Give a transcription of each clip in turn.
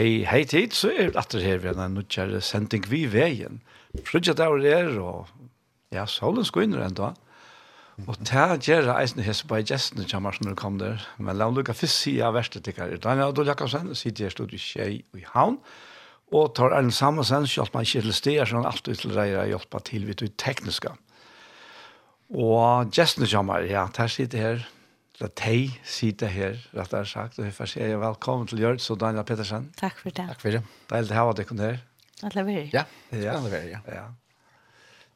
Hei, hei tid, så er det atter her vi en nødgjere sending vi veien. Frudja der og der, og ja, solen skal inn enda. Og ta gjerne eisen hese på gestene kommer når du kom der. Men la meg lukka først si av verste tikkere. Daniel Adol Jakobsen sitter her stod i Kjei og i Havn. Og tar en samme sen, hjelper man ikke til steder, så han alltid til reier hjelper til vidt ut tekniska. Og gestene kommer, ja, der sitter her at tei sitter her, rett og sagt, og jeg sier velkommen til Gjørts og Daniel Pettersen. Takk for det. Takk for det. Det er helt her at jeg kom her. At det Ja, det er det ja. ja.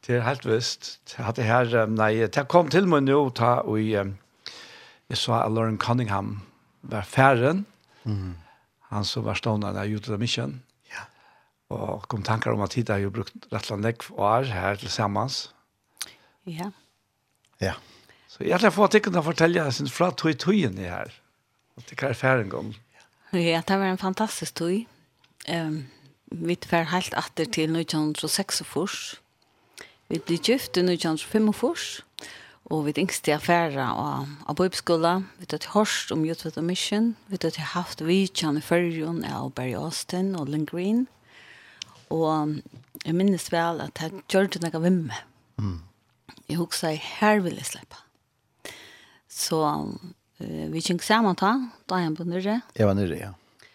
Det er helt visst. Jeg hadde her, nei, det kom til meg nå, ta, og jeg, jeg så at Lauren Cunningham var færen, mm. han som var stående av Utah Mission, ja. og kom tanker om at Tida har jo brukt rett og slett år her til sammens. Ja. Ja. Så jeg har fått ikke å fortelle jeg synes fra tog togen i her. At det er være en gang. Ja, det var en fantastisk tog. Um, vi var helt atter til 1906 Vi ble gift i 1905 og vi yngste i affæra av, av bøybskola. Vi tatt hørst om Youth with a Mission. Vi tatt haft vidtjene i førjen av Barry Austin og Lynn Green. Og jeg minnes vel at jeg gjør det noe vimme. Mm. Jeg husker her vil jeg slippe. Så uh, vi kjønk sammen ta, da jeg på nyrre. Jeg var nyrre, ja.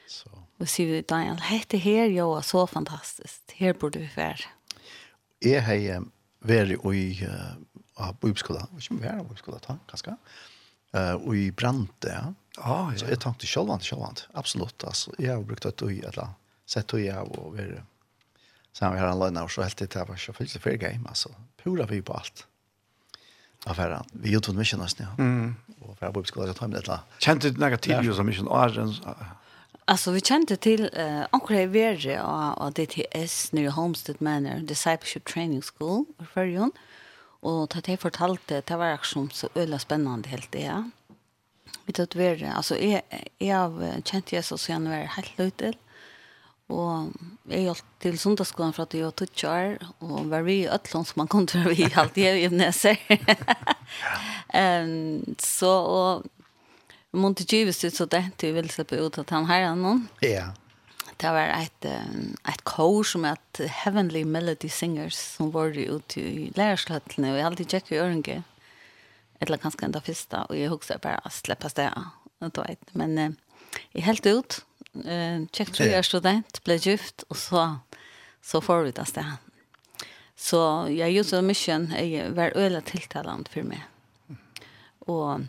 Så. Og sier vi Daniel, hette her, jo, er så fantastisk. Her burde vi være. Jeg har vært i uh, bøybskola, ikke mer av bøybskola, ta, kanskje. Uh, og i brante, ja. Ah, ja. Så jeg tenkte sjølvant, sjølvant. Absolutt, altså. Jeg har brukt et øy, eller sett ui av å være sammen med her anløyene, og så helt til det var så fyllt for game, altså. Pura vi på alt affären. Vi gjorde en mission nästan. Ja. Mm. Och för att skulle jag ta med det. Kände du några till ju som mission Arjens? Alltså vi kände till eh onkel Verge och DTS New Homestead Manor Discipleship Training School i Färjön. Och det jag fortalte, det var som så öla spännande helt det. Ja. Vi tog det, alltså är jag kände jag så sen var helt løytel, Og jeg hjalp til sundagsskolen fra at jeg var 20 år, og var vi i Øtlån som man kom til å vi alltid er i Ebenezer. Ehm så, og Monte Givis ut så det til vi ville slippe ut at han her noen. Ja. Det var et, et kor som et Heavenly Melody Singers som var ute i lærersløttene, og jeg alltid tjekket i Øringe. Eller kanskje enda første, og jeg husker bare å slippe sted. Men eh, jeg helt ut, eh, check tror jeg student, blev gift, och så, så får vi det där. Så jag gjorde så mission är var öla tiltalende för mig. Och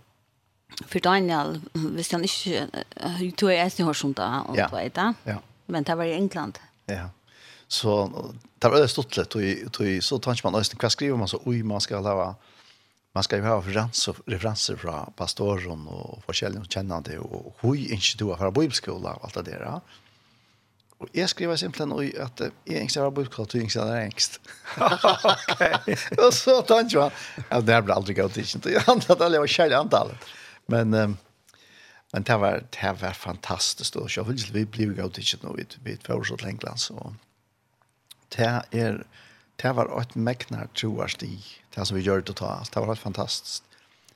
för Daniel, visst han inte jeg tog jag er snitt hørsom da, och ja. det ja. men det var i England. Ja, så det var øyelig stått litt, och i- så tar man nästan hva skriver man så, oj man ska lave, man ska ju ha referenser, referenser från pastoren och forskjellige kjennende och hur inte du har för bibelskola och allt det där. Och jag skriver simpelthen att jag inte har bibelskola och jag inte har ängst. Okej. Och så tänkte jag, ja, det här blir aldrig gått inte. Jag antar att jag var kärlig antalet. Men, um, men det, var, det var fantastiskt. Och jag vill inte bli gått inte nu vid, vid förordet England. Så det är... Er, det var ett mäknar i Det som vi gör totalt. Det var helt fantastiskt.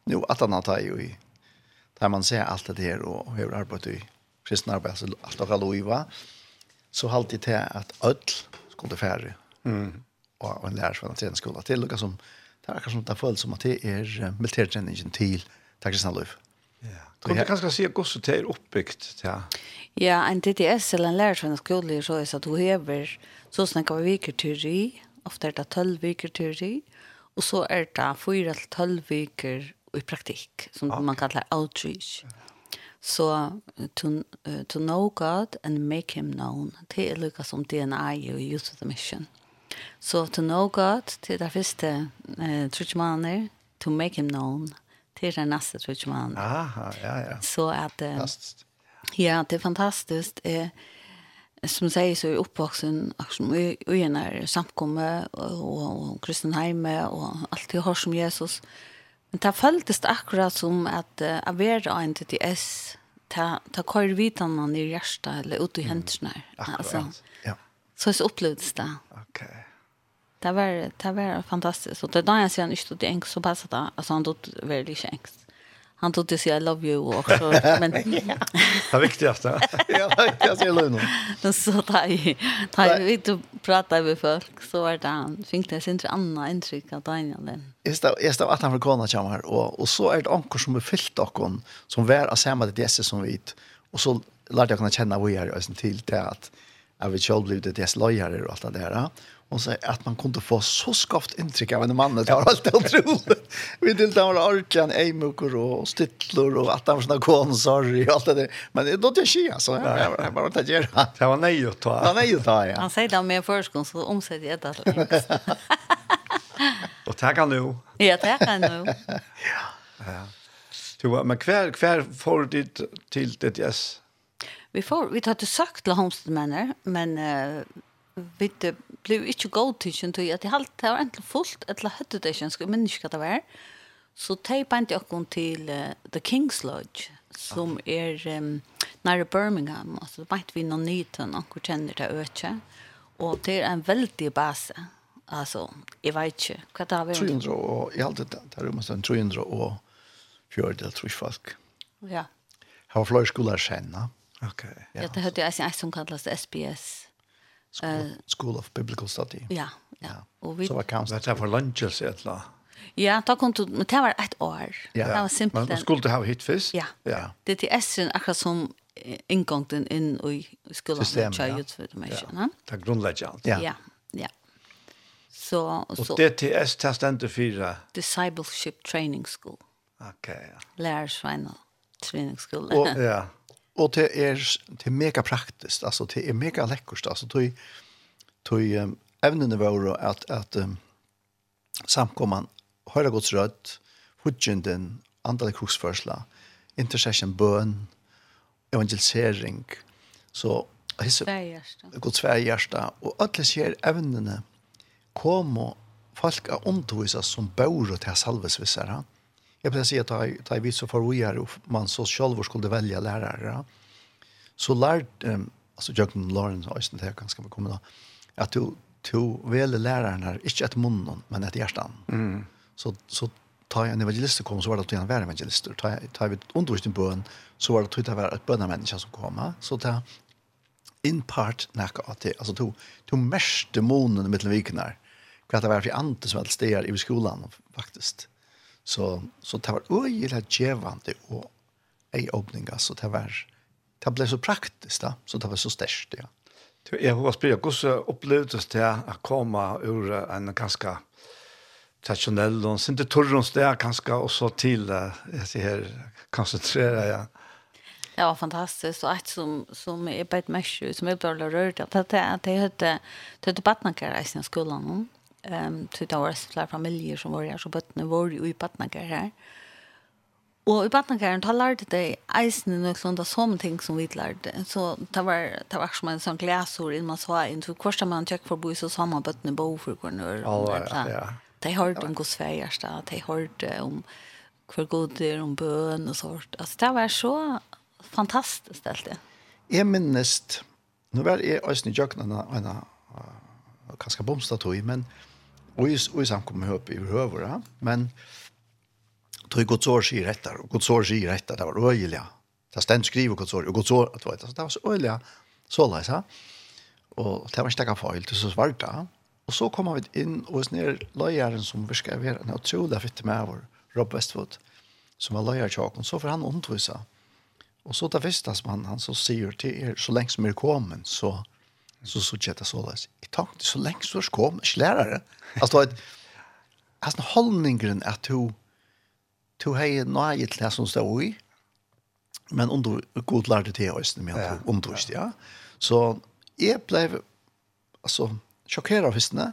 Nu att han tar ju i där man ser allt det här och hur arbetar i kristna arbete så allt av Hallova så halt det här att öll skulle färre. Mm. Och en lärare från den Det till och som det är kanske det føles som att det är militärträningen till det kristna liv. Ja. Kan du kanske se hur det är uppbyggt ja. Ja, en TTS eller en lärare från så är så att du hever, så snäcker vi kultur i ofta er det 12 viker teori, og så er det 4-12 viker i praktikk, som okay. man kallar outreach. Så to, uh, to know God and make him known, det er lukka som DNA i Youth of the Mission. Så to know God, det er det første uh, trutjmaner, to make him known, det er det neste trutjmaner. Aha, ja, ja. Så at... Uh, fantastisk. Ja, det er fantastiskt. Eh, som säger så är uppvuxen som i en är samkomme och, och kristenheime och allt det har som Jesus. Men det följdes akkurat som att uh, att vara en TTS S ta ta kör vitan i hjärta eller ut i händerna. Mm, alltså. Ja. Så är det upplevdes det. Okej. Okay. Det var det var fantastiskt. Och det där jag ser inte det engelska så passade alltså han då väldigt enkelt han tog till sig I love you också men det viktigaste. Ja jag säger är då så där där vi inte pratar med folk. Så var det han. Fick det sin andra intryck av Daniel Jag det att han vill komma här. Och och så är det ankor som är fyllt av som var av samma det som vi och så lärde jag kunna känna vad jag är till det att jag vill själv bli det dess lojare och allt det där och så att man kunde få så skaft intryck av en man det var helt otroligt. Vi deltog han var Arkan Eimukor och Stittlor och att han var såna konsor och allt det där. Men det då det sker så Jag bara inte ger. Det var nej att ta. Nej nej att ta. Ja. Han säger det med förskon så omsätter jag det. Och tacka nu. Ja, tacka nu. Ja. var Men kvar kvar får dit till det yes. Vi får vi tar till sagt till homstmänner men uh, vi det blev inte god till til at de halte det var egentligen fullt eller hade det inte jeg minnes ikke det var. Så de bant jeg till uh, The King's Lodge, som okay. er um, nära Birmingham, alltså det bant vi noen nyten, anker känner det øke, och det är en väldig bas alltså jag vet inte vad det har varit 300 och jeg halte det, det er jo mest en 300 og fjørdel, tror jag folk. Ja. Jeg har flere skoler senere. Okay. Ja, ja det hørte jag en som kallas SBS. School, uh, School of Biblical Study. Ja, ja. Og vi, så var kanskje. Det var lunches et eller. Ja, ta kom du, men det var ett år. Ja. Det var simpelt. Men skulle du ha hit först? Ja. ja. Det är Esrin akkurat som ingången in i skolan. Systemet, ja. För dem, ja. ja. Det är grundläggande. Ja. ja. ja. Så, och, så, och DTS testar inte fyra? Discipleship Training School. Okej, okay, ja. Lärarsvänna Training School. Och, ja og det er, det er mega praktisk, altså det er mega lekkert, altså tog, tog um, evnene våre at, at um, samkomman høyre gods rødt, hudgjenden, andal kruksførsla, intercession bøn, evangelisering, så hisse, gods vær og alle sier evnene kom og folk er omtovisas som bøyre til salvesvissere, jag vill säga att ta vi så för vi är man så själv skulle välja lärare. Så lärt alltså Jörgen Lawrence Austin det ganska vi kommer då att du du väl läraren här inte ett munnen men ett hjärtan. Mm. Så så ta en evangelist kom så var det att jag var evangelist ta tar vid undervisning på en så var det att det var ett bönemänniska som kom så ta in part näka att alltså to to mest demonen mitt viknar. Kvar det var för ante som helst där i skolan faktiskt. Så, så det var øyelig gevande og ei öppning så det var, det blev så praktisk då så det var så störst ja. Du, Jeg har spør, hvordan opplevdes det å komme ur en ganske traditionell, og sin til torrens det ganske, og så til, jeg sier her, konsentrere, ja. Det var fantastiskt och ett som som är på ett mesh som är bara rört att det det hette det hette Batnankar i sin skolan. Ehm så det var flera familjer som var her, så bøttene var ju i Batnager här. Och i Batnageren, talade det de och noe sånt av sånne ting som vi lärde. Så det var, det var som en sån glasor in man sa in så hvordan man check för å bo så sa man bo för hverandre. Ja, ja. De hørte om hos feierste, de hørte om hver god er om bøn og sånt. Altså det var så fantastiskt alt det. Jeg minnes, nå var jeg eisene i jøkkenen, en jeg kanskje bomstad tog, men och i, och i samkommer upp i hövor. Men tog Guds år sig rätt där. Och Guds år sig rätt där. Det var öjliga. Det ständigt skriver Guds år. Och Guds år, det var, det var så öjliga. Så läsa. Och det var inte lika farligt. Det så svarta. Och så kommer vi in och ner löjaren som verkar vara en otrolig fritt med vår Rob Westwood som var löjare tjocken. Så får han undervisa. Och så tar vistas man han så säger till er så länge som er kommer så så så chatta så där. Jag tänkte så länge så kom jag lärare. Alltså att alltså hållningen att du du hej nej till det som står i. Men under god lärde det oss med att undervist, ja. Så jag blev alltså chockerad av hissna.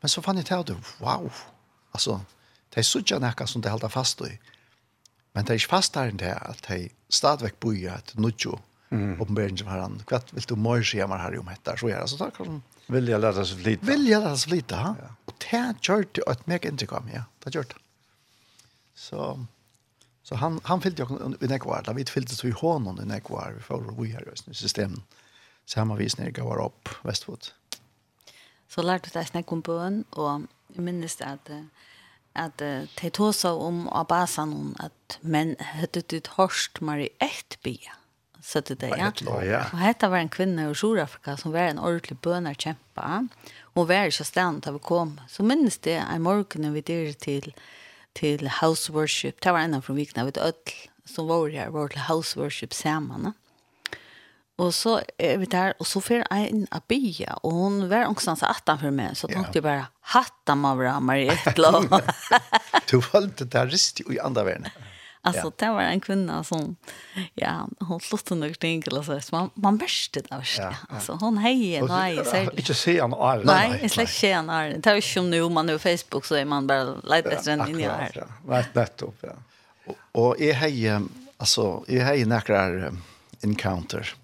Men så fann jag till att wow. Alltså det är så jävla som det håller fast i. Men det är fast där inte att det stadväck stadigt boja att nutjo mm. uppenbarelse som Herren. Kvart vill du mer se mer här om detta så är det så där kan vill jag lära sig flyta. Vill jag lära sig flyta. Ha? Ja. Och det gjorde det att mig inte kom ja. Det gjorde det. Så så han han fyllde jag i nekvar. Där vi fyllde så i honom i nekvar vi får vi har just nu systemen. Så han har går upp västfot. Så lärde du dig om bön och minns det att at uh, de tog seg om Abbasan at men høttet det hørst mer i ett bia. 70-tiden. Ja. ja. Och dette var en kvinna i Sydafrika som var en ordentlig bønerkjempe. Hon var så stedet av kom. Så minns det en morgon vi dyr till till house worship. Det var en av från vikna vid öll som var här var till house worship samman. Og så er vi der, og så får jeg inn av bya, og hun var ångstens för for meg, så tenkte jeg bare, hatt av Maria Marietlo. du valgte det her rist i andre verden. Alltså det var en kvinna som ja, hon slått under ting eller så man man bäste det värst. Ja, ja. Alltså hon hejer nej så inte se han är. Nej, det släck se han är. Det är ju som nu man nu Facebook så är man bara lite bättre än in i här. Ja, rätt det upp ja. Och är hej alltså är hej några encounter.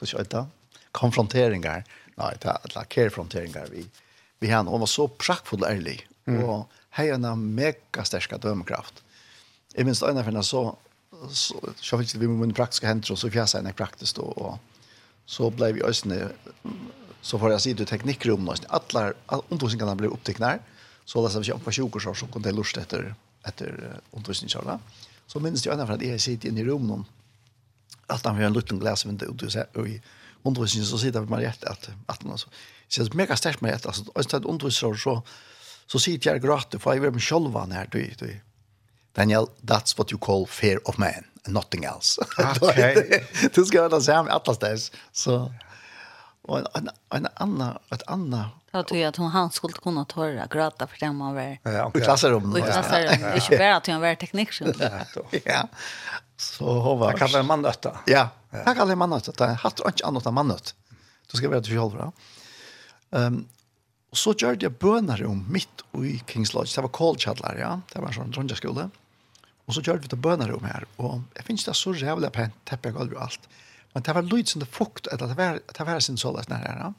Hur ska det? Konfronteringar. Nej, det är la konfronteringar vi vi har hon var så praktfull ärlig och hej en mega starka dömkraft. Jeg minst øyne for så, så, så fikk vi med praktiske henter, og så fjeset henne praktisk, og, så ble vi øyne, så får jeg si til teknikkrum, og alle undervisningene ble oppteknet, så det vi ikke på 20 år, så kom det lurt etter, etter undervisningene. Så minst jeg øyne for at jeg sitter inne i rommet, at han har en lutten glasvindu ut og i undervisningen så sitter vi med hjertet at, at han altså, så det er mega sterkt med hjertet, altså, og så, så sitter jeg gratis for jeg vil med sjølvan her, du, du, Daniel, that's what you call fear of man, and nothing else. Okay. du ska vara sam alla ställs. Så och en en annan ett annat Jag tror att hon han skulle kunna tåra gråta för det man var. Ja, i klassrummet. I klassrummet. Inte bara att hon var teknikern. Ja. Så hon var. Jag kallar en man detta. Ja, jag kallar en man Det Jag har inte annat än man detta. Du ska vara till själv. Um, och så gjorde jag bönar om mitt i Kings Lodge. Det var kallkjallar, ja. Det var en sån drönjaskola. Og så gjør vi til bønnerom her, og jeg finnes det så rævlig pent, teppet gulv og alt. Men det var lyd som det fukt, eller det var, det var sin såles nær her.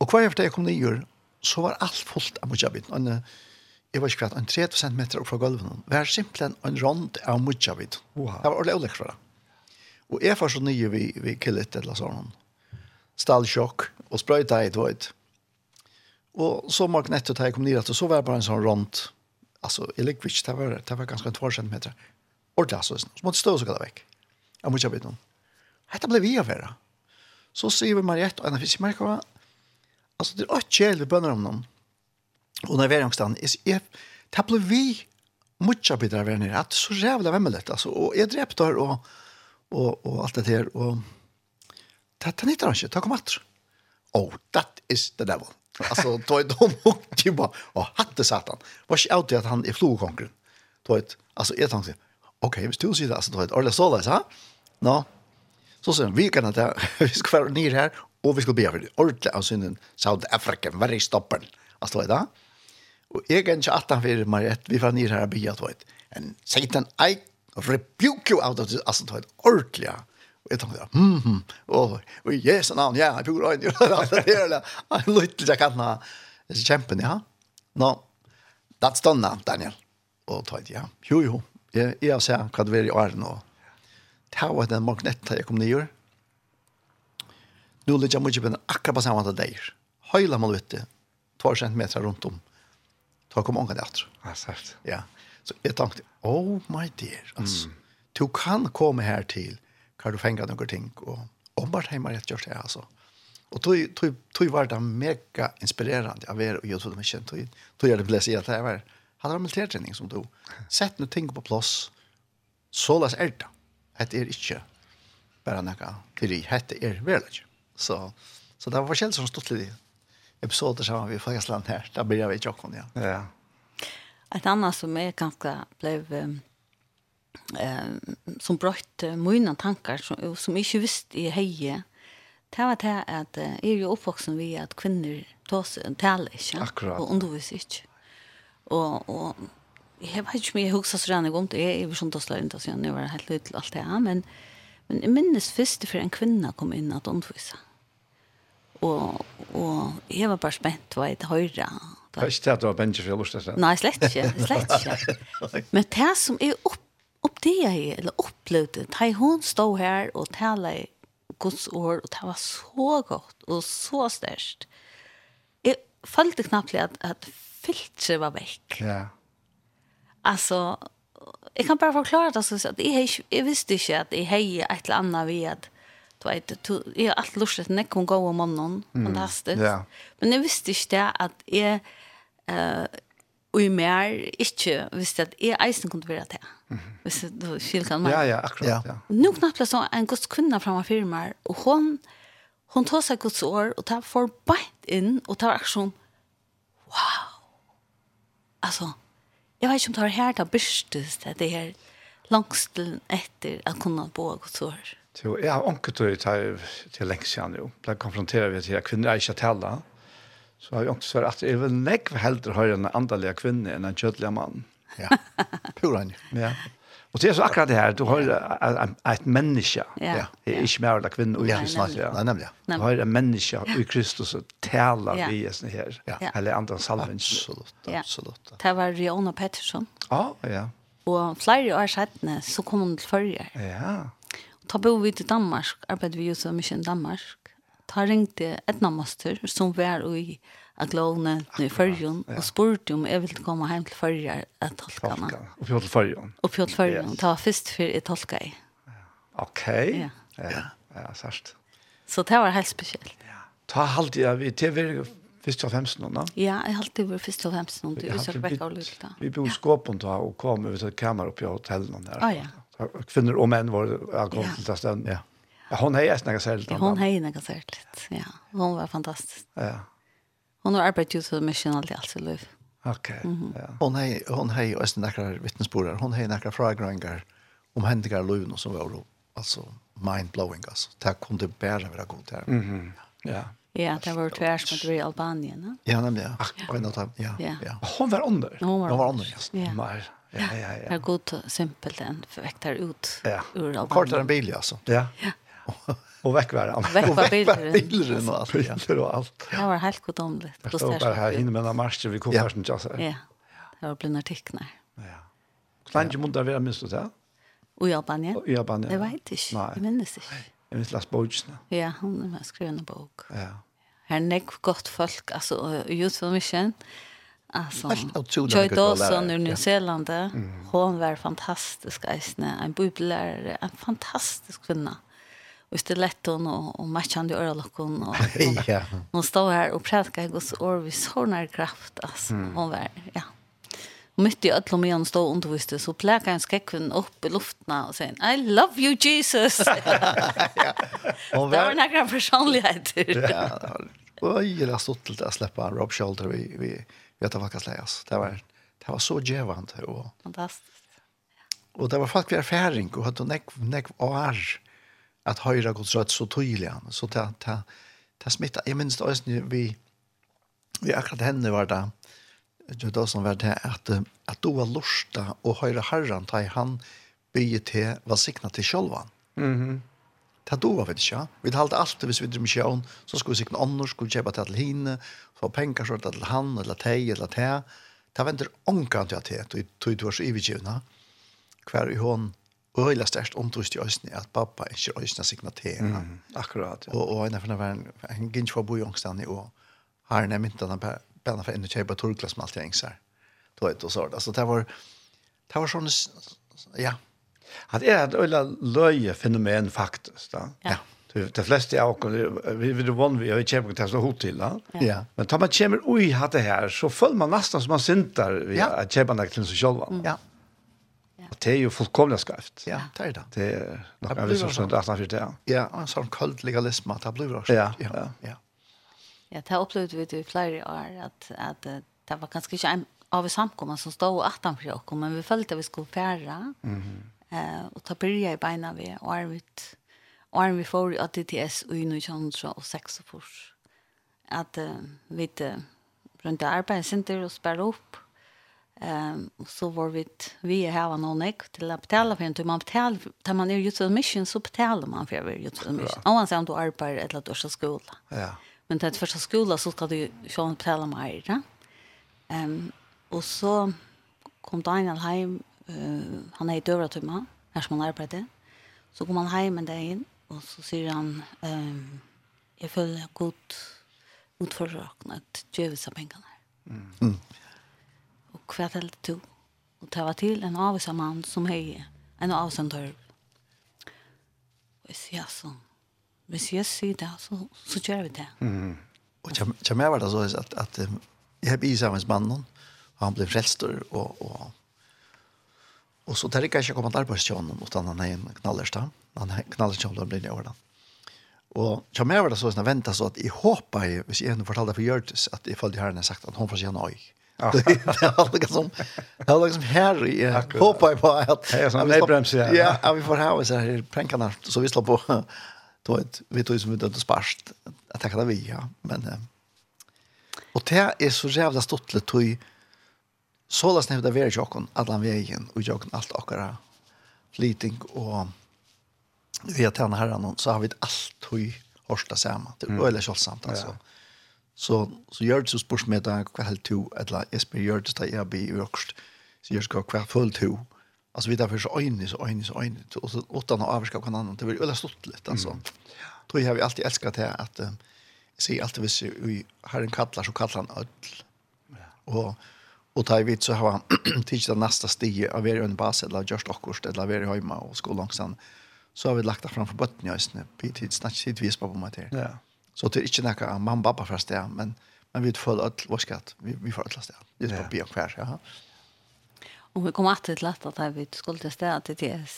Og hver efter jeg kom nye, så var alt fullt av mujabit. Og jeg var ikke kvart, en 30 cm opp fra gulvet. Det var simpelthen en rond av mujabit. Wow. Det var ordentlig ulik for det. Og jeg var så nye vi, vi killet eller sånn. Stallsjokk, og sprøyta i et vøyt. Og så magnet ta jeg kom nye, så var det bare en sånn rond alltså i Lickvich det var det var ganska 2 cm. Och där så måste stå så kallar veck. Jag måste veta någon. Hetta blev vi affära. Så ser vi Mariette och en fisk märker alltså det är ett käll vi bönar om dem. Och när vi är någonstans är det blev vi mycket bättre av det Att så jävla vämmeligt. Alltså, och jag dräpte där och, och, och allt det här. Och det här inte han. Ta kom att. Oh, that is the devil. Alltså då är de och typ bara, och hatte satan. Var inte alltid att han är flogkonkren. Då är alltså jag tänkte, okej, vi du sig alltså då är alla så där, så No. Så sen, vi kan att vi ska vara ner här, och vi ska be för det. Ordentligt, alltså in South Africa, very stoppen. Alltså då är det. Och jag kan inte att han för Mariette, vi får ner här och be att vet. En Satan, I rebuke you out of this, alltså då är ordentligt. Og Jeg tenkte, hmm, hmm, og, og Jesu navn, ja, jeg pura øyne, og alt det der, og jeg lytte til jeg kan ha kjempen, ja. Nå, that's done now, Daniel. Og tenkte, ja, jo, jo, jeg, jeg ser hva det var i åren, og det var den magnetta jeg kom nye. Nå lytte jeg mye på den akkurat på samme måte der. Høyla man ute, 2 centimeter rundt om. Da kom mange der. Ja, sært. Ja, så jeg tenkte, oh my dear, altså, mm. du kan komme her til, har du fängat några ting och om vart hemma rätt gjort det alltså. Och tog tog tog var det mega inspirerande av er och jag trodde mig känt tog tog jag det bläsa att det var hade en militärträning som tog sett nu ting på plats. Så läs är det. Det är inte bara några till det hette är väl Så så det var källt som stått lite episoder som vi fått här. Där blir jag vet jag ja. Ja. Ett annat som är ganska blev um eh, som brøtt mina tankar som, som ikke visste i heie, det var det at eh, jeg er jo oppvoksen ved at kvinner tås, taler ikke, Akkurat. og underviser ikke. Og, og jeg vet ikke om jeg husker så rannig om det, jeg er jo sånn tåsler ikke, så jeg var helt ut til alt det her, men, men jeg minnes først for en kvinne kom inn at undervise. Og, og jeg var bare spent hva jeg høyre, Det er ikke det at du har bensje for å lusta seg. Nei, slett ikke, slett ikke. Men det som er opp oppdaga jeg, eller opplevde, da hun stod her og talte Guds ord, og det var så godt og så størst. Jeg følte knappt at, at filtret var vekk. Ja. Altså, jeg kan bare forklare det, så at jeg, jeg visste ikke at jeg heier et eller annet ved at du vet, du, jeg har alltid lyst til at jeg kunne gå om morgenen, mm. fantastisk. Yeah. Men jeg visste ikke det at jeg, uh, og i mer ikke visste at er eisen kunne være det. Hvis du skil kan man. Ja, ja, akkurat. Ja. Nå knapt det så en gods kvinne fra meg firmaer, og hun, hun tar seg gods år, og tar for beint inn, og tar aksjon. Wow! Altså, jeg vet ikke om det er her det byrstes, det her langst etter at kunne bo gods år. Jo, jeg har anket det til lenge siden, jo. Da konfronterer vi til at kvinner er ikke til Så har jeg også sagt at jeg vil nekve heldre høyre en andelig kvinne enn en kjødelig mann. Ja, pur han. Ja. Og det er så akkurat det her, du har et menneske. Ja. Det er ikke mer eller kvinne og ikke snart. Ja, nämligen. Du har et menneske i Kristus og ja. vi i sånne her. Eller andre salven. Absolut, Absolutt, absolutt. Det var Riona Pettersson. Ja, ja. Og flere år siden så kom hon til førre. Ja. Ta bo vi til Danmark, arbeider vi jo så mye i Danmark ta ringte Edna Master som var i Aglone i Førjon ja, og spurte om jeg ville komme hjem til Førjon av tolkene. Og fjort til Førjon? Og fjort til Førjon. Yes. Det var først før jeg tolka i. Ok. Ja, ja, ja sørst. Så det var helt spesielt. Ja. Ta halvt jeg vi til vi først av femsen nå? da? Ja, jeg har alltid vært fyrst av femsen nå. Du utsøker vekk av lukta. Vi bor i skåpen da, og kom over til kamera oppe i hotellene der. Ah, ja. Kvinner og menn var jeg kom til det stedet. Ja. Ja, hon hej nästan särskilt. Ja, hon hej nästan särskilt. Ja, hon var fantastisk. Ja. Hon har arbetat ju så mycket allt alltså löv. Okej. Ja. Hon hej hon hej och sen några vittnesbörd. Hon hej några frågor om händiga löv och så var det alltså mind blowing alltså. Det kunde bära vara gott där. Mhm. Ja. Ja, det var tvärs med i Albanien, ne? Ja, nämligen. Ja. Ja. Ja. ja. ja. ja. Hon var under. Hon var, var under. Ja. ja. Ja, ja, ja. Det är gott simpelt än väktar ut ja. ur Albanien. Kortare en bil, alltså. Ja. Ja. Och väck var han. Väck var bilden och allt. Bilder och allt. Det var helt gudomligt. Jag stod bara här inne med en marsch vid kokvarsen. Ja, det var blivna tecknar. Ja. Klange mot där vi har minst det här? Och i Albanien? I Albanien. Det vet inte. Nej. Jag minns inte. Jag minns Lars Bojtsen. Ja, hon har skrivit en bok. Ja. Här är nek gott folk. Alltså, Youtube Mission. Alltså, Joy Dawson ur New Zealand. Hon var fantastisk. En bibellärare, En fantastisk kvinna och stiletton och, och matchande örlockon och, och ja. hon stod här och predikar Guds ord vi kraft alltså mm. hon var ja mitt i alla hon stod och underviste så pläkade en skäckvin upp i luften och säger I love you Jesus. ja. Det var några personligheter. ja. Och jag har stått till att släppa Rob Shoulder vi vi vet vad kan läs. Det var det var så jävant och fantastiskt. Ja. Och det var faktiskt erfaring och hade näck nek år att höra Guds röst så tydligt så det, det, det smitta jag minns det alltså vi vi akkurat henne var det det då som var det att att då var lusta och höra Herren ta i han bygge till var signa till självan mhm Ta Det då var vi det ja. Vi hade allt det vi drömde sjön. så skulle vi signa annars skulle köpa till hinne få pengar så till han eller tej eller te. Det var inte till att det tog du så ivigivna. Kvar i hon Øyla størst omtrust i øyne at pappa ikke øyne signaterer. Mm, akkurat. Ja. Og, og en av henne var en, en gynns for bo i ångstene i år. Her er myntene på bæna for enda kjøyba torkla som alltid engsar. Då är og så Altså, det var det var sånn, ja. Att det är ett ölla löje fenomen faktiskt då. Ja. Det de fleste av oss, vi vi vann vi og i Champions League så hot til, da. Ja. Men tar man kommer ui hatt det her, så føler man nesten som man syntar vi ja. kjøper Champions til seg selv. Ja. Og det er jo fullkomlig skarft. Ja, det er det. Det er nok av det som skjønner at han fyrt det. Ja, og en sånn kold legalisme, det blir også. Ja, ja. Ja, ja det opplevde vi i flere år, at, at det var kanskje ikke en av samkommet som stod at han fyrt oss, men vi følte at vi skulle fære, mm -hmm. eh, og ta bryr i beina vi, og er vi, og er vi får i ATTS og i 1906 og fors. At uh, vi uh, rundt arbeidet arbeidsenter og spør opp, Ehm um, så var vi vi är här någon ek till att betala för inte man betalar tar man är ju så mission så betalar man för ju så mission. Och han sa att du arbetar eller att du skola. Ja. Men till första skola så ska du ju betala mer, va? Ehm och så kom Daniel hem uh, han är i dövra tumma när som han arbetade. Så kom han hem en dag in och så säger han ehm um, jag följer god utförsökna att ge vissa pengarna. Mm. mm hva heldt du? Og det var til en avvisa mann som hei, en avvisa tørv. Og jeg sier sånn, hvis jeg sier det, så, så gjør vi det. Mm. Og jeg med var det så at, at jeg har blitt sammen med mannen, og han ble frelster, og, og, og så tar jeg ikke jeg kommet arbeidsjån, utan han er en knallerstad. Han er knallerstad, og han blir i årene. Og jeg med var det så at jeg ventet så at jeg håper, hvis jeg nå det for Gjørtes, at jeg følte herren og sagt at hun får si han også det har liksom det har liksom här i hoppa på att det är som nedbrems ja. Ja vi får ha så här pränkarna så vi slår på då ett vi tog som vi dödde sparst att tacka det vi ja. Men och det är så jävla stort lite tog så lås när det var jag alla vägen och jocken allt akara fleeting och vi har tjänat herran så har vi allt tog horsta samma. det är väldigt sant alltså. Ja. Så, så gör det så spurs med deg hva helt to, eller Esper gör det där jag blir i så gjør ska kvar full to. Alltså vi därför så öjnis och öjnis och öjnis och så åt han överskap kan annan det blir väl stort lite alltså. Mm. Tror jag vi alltid älskat det att um, se allt vis vi har en kallar så kallar han öll. Och och tar vi så har han tills det nästa steg av er en bas eller just också eller vi hemma och skolan så har vi lagt det framför botten i snö. Petit snatch sitt vi på på mater. Ja. Så det er ikke noe av mamma og pappa fra sted, men, men vi får alt vår skatt, vi, vi får alt sted. Det er på byen hver, ja. Og vi kom alltid til at da vi skulle til sted til TS.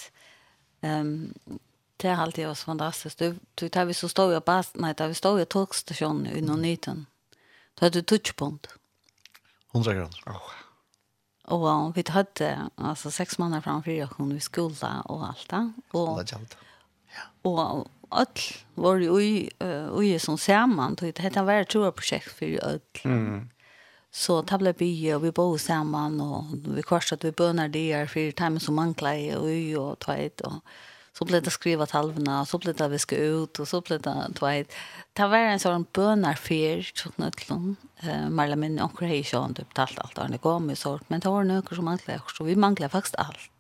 Um, det er alltid også fantastisk. Du, du tar vi så stod jo på, nei, da vi stod jo togstasjonen under nyten. Da hadde du touchpunkt. 100 kroner. Åh. Oh. Og vi hadde altså, seks måneder framfor og hun i skola og alt det. Og, og, og öll var ju i i som samman då det hette var tror projekt för öll. Mm. Så tabla by och vi bor samman och vi korsat vi bönar det är för timmen som mankla i och och tajt och så blev det skrivet halvorna och så blev det vi ska ut och så blev det tajt. Ta var en sån bönar för så knötlon. Eh Marla min och Kreation typ allt allt när det kom i sort men det var några som mankla så vi manglar faktiskt allt.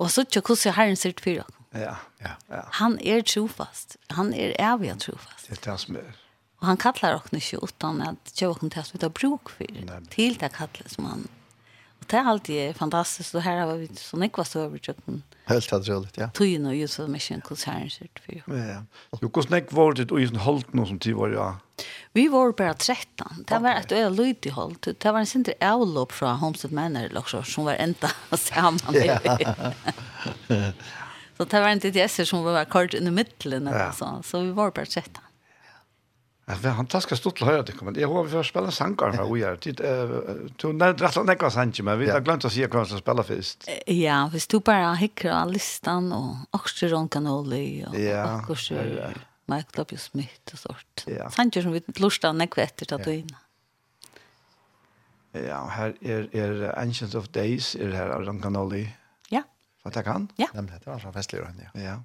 Og så ikke hvordan Herren ser til fire. Ja, ja, ja. Han er trofast. Han er evig trofast. Det er det som er. Og han kallar oss ikke utan at det er til som vi har bruk for. Til det kallet som han det er alltid fantastiskt Og här har vi så nekva så den. Helt otroligt, ja. Tøyen og just mission concerns för. Ja. ja. Jo, hvordan snäck var det och ju holdt noe som tid var ja. Vi var bara 13. Det var ett öl lut i. Det var en center avlopp från Homestead Manor eller som var ända samman. Så det var inte det som var kort i mitten eller så. Så vi var bara 13. Ja, Det er fantastisk stort å høre det. Men jeg håper vi får spille sanger fra är Du nevnte rett og slett näka sanger, men vi har glömt att se kvar som spelar først. Ja, vi stod bara av listan och också Ron Canoli och också Michael W Smith och sånt. Sanger som vi lustar näka efter tatuina. Ja, her er, er Ancients of Days är här Ron Canoli. Ja. Hva tackar han? Ja. Det var så festligt han ja. Ja.